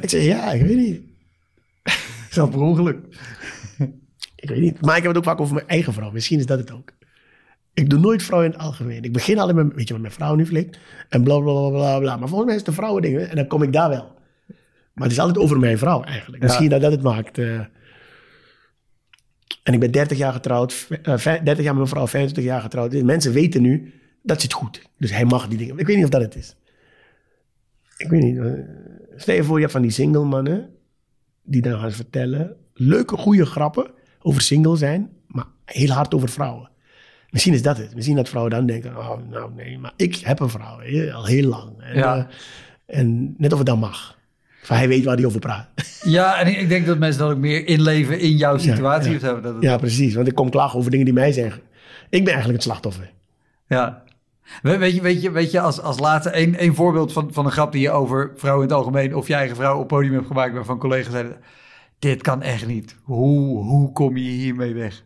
ik zeg, ja, ik weet niet. Zelf per ongeluk. *laughs* Ik weet niet. Maar ik heb het ook vaak over mijn eigen vrouw. Misschien is dat het ook. Ik doe nooit vrouwen in het algemeen. Ik begin altijd met, weet je wat mijn vrouw nu flikt? En bla bla bla bla bla. Maar volgens mij is het de vrouwen dingen. En dan kom ik daar wel. Maar het is altijd over mijn vrouw eigenlijk. Ja. Misschien dat dat het maakt. eh. En ik ben 30 jaar getrouwd. eh, vij- 30 jaar met mijn vrouw, 25 jaar getrouwd. Mensen weten nu, dat zit goed. Dus hij mag die dingen. Ik weet niet of dat het is. ik weet niet. eh, Stel je voor, je hebt van die single mannen die dan gaan vertellen. Leuke, goede grappen over single zijn, maar heel hard over vrouwen. Misschien is dat het. Misschien dat vrouwen dan denken, oh, nou nee, maar ik heb een vrouw, al heel lang. En, Ja. eh, en net of het dan mag. Van hij weet waar hij over praat. *laughs* Ja, en ik- denk dat mensen dan ook meer inleven in jouw situatie. ja. Dat Ja, precies. Want ik kom klagen over dingen die mij zeggen. Ik ben eigenlijk het slachtoffer. Ja. We- Weet je, weet je, weet je als, als laatste één, één voorbeeld van, van een grap die je over vrouwen in het algemeen of je eigen vrouw op podium hebt gemaakt waarvan collega's zeiden, dit kan echt niet. Hoe, hoe kom je hiermee weg?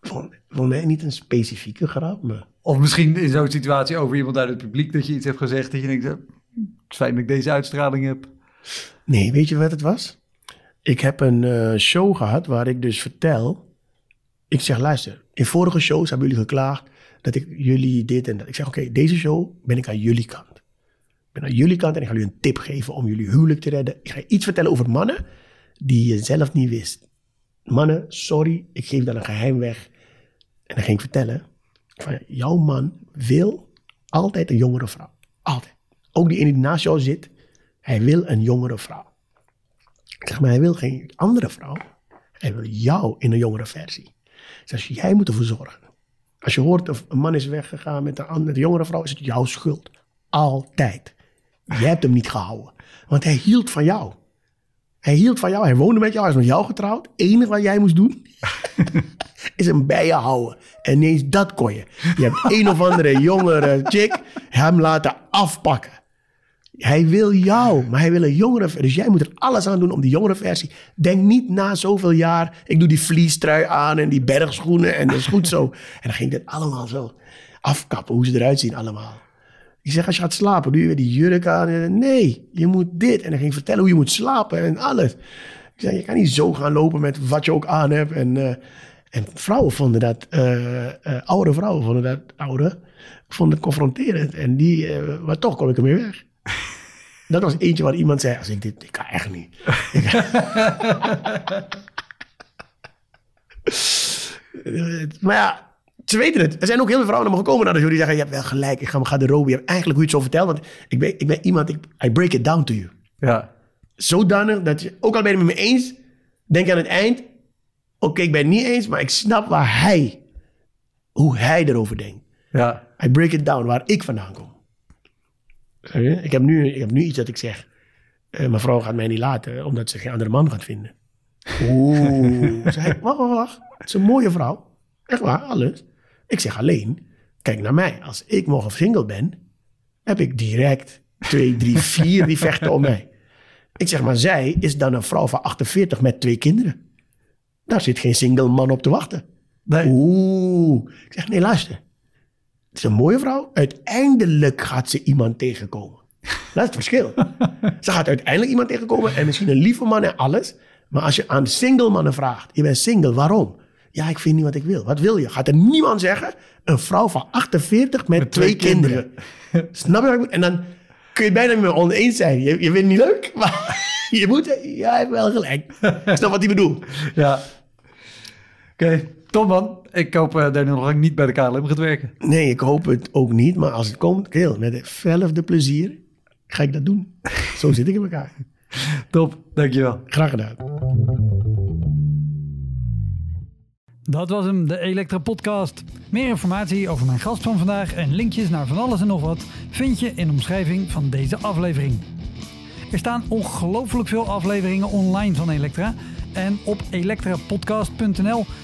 Voor, voor mij niet een specifieke grap, maar... Of misschien in zo'n situatie over iemand uit het publiek dat je iets hebt gezegd dat je denkt, eh, het is fijn dat ik deze uitstraling heb. Nee, weet je wat het was? Ik heb een eh, show gehad waar ik dus vertel. Ik zeg, luister, in vorige shows hebben jullie geklaagd dat ik jullie dit en dat. Ik zeg, oké, deze show ben ik aan jullie kant. Ik ben aan jullie kant en ik ga jullie een tip geven om jullie huwelijk te redden. Ik ga iets vertellen over mannen die je zelf niet wist. Mannen, sorry, ik geef dan een geheim weg. En dan ging ik vertellen, van, jouw man wil altijd een jongere vrouw. Altijd. Ook die ene die naast jou zit, hij wil een jongere vrouw. Ik zeg maar, hij wil geen andere vrouw. Hij wil jou in een jongere versie. Dus jij moet ervoor zorgen. Als je hoort of een man is weggegaan met een, andere- een jongere vrouw, is het jouw schuld. Altijd. Je hebt hem niet gehouden. Want hij hield van jou. Hij hield van jou. Hij woonde met jou. Hij is met jou getrouwd. Het enige wat jij moest doen, *laughs* is hem bij je houden. En niet eens dat kon je. Je hebt een of andere jongere chick hem laten afpakken. Hij wil jou, maar hij wil een jongere versie. Dus jij moet er alles aan doen om die jongere versie. Denk niet na zoveel jaar, ik doe die vliestrui aan en die bergschoenen en dat is goed zo. *laughs* En dan ging dit allemaal zo afkappen, hoe ze eruit zien allemaal. Ik zeg, als je gaat slapen, doe je weer die jurk aan. Nee, je moet dit. En dan ging ik vertellen hoe je moet slapen en alles. Ik zeg, je kan niet zo gaan lopen met wat je ook aan hebt. En, eh, en vrouwen vonden dat, eh, oude vrouwen vonden dat, oude, vonden het confronterend. En die, maar toch kom ik ermee weg. Dat was eentje waar iemand zei, als ik dit, ik kan echt niet. *laughs* Maar ja, ze weten het. Er zijn ook heel veel vrouwen naar me gekomen naar de show die zeggen, je hebt wel gelijk, ik ga mijn garderobe. Je hebt eigenlijk hoe je het zo vertelt, want ik ben, ik ben iemand, ik, I break it down to you. Ja. Zodanig dat je, ook al ben je het met me eens, denk je aan het eind, oké, ik ben het niet eens, maar ik snap waar hij, hoe hij erover denkt. Ja. I break it down waar ik vandaan kom. Je? Ik heb nu, ik heb nu iets dat ik zeg. eh, mijn vrouw gaat mij niet laten omdat ze geen andere man gaat vinden. Oeh. *laughs* Zeg ik, wacht, wacht, wacht. Het is een mooie vrouw. Echt waar, alles. Ik zeg alleen, kijk naar mij. Als ik morgen single ben, heb ik direct twee, drie, *laughs* vier die vechten om mij. Ik zeg maar, zij is dan een vrouw van 48 met twee kinderen. Daar zit geen single man op te wachten. Nee. Oeh. Ik zeg, nee, luister. Het is een mooie vrouw. Uiteindelijk gaat ze iemand tegenkomen. Dat is het verschil. ze gaat uiteindelijk iemand tegenkomen en misschien een lieve man en alles. Maar als je aan single mannen vraagt, je bent single, waarom? Ja, ik vind niet wat ik wil. Wat wil je? Gaat er niemand zeggen, een vrouw van 48 met, twee, twee kinderen. Snap je wat ik bedoel? En dan kun je bijna met me oneens zijn. Je, je vindt het niet leuk, *laughs* maar je moet, ja, hij heeft wel gelijk. Snap wat hij bedoelt? Ja. Oké, top man. Ik hoop uh, dat je nog lang niet bij de KLM gaat werken. Nee, ik hoop het ook niet. Maar als het komt, heel, met hetzelfde plezier ga ik dat doen. *laughs* Zo zit ik in elkaar. Top, dankjewel. Graag gedaan. Dat was hem, de Elektra Podcast. Meer informatie over mijn gast van vandaag en linkjes naar van alles en nog wat vind je in de omschrijving van deze aflevering. Er staan ongelooflijk veel afleveringen online van Elektra. En op elektrapodcast.nl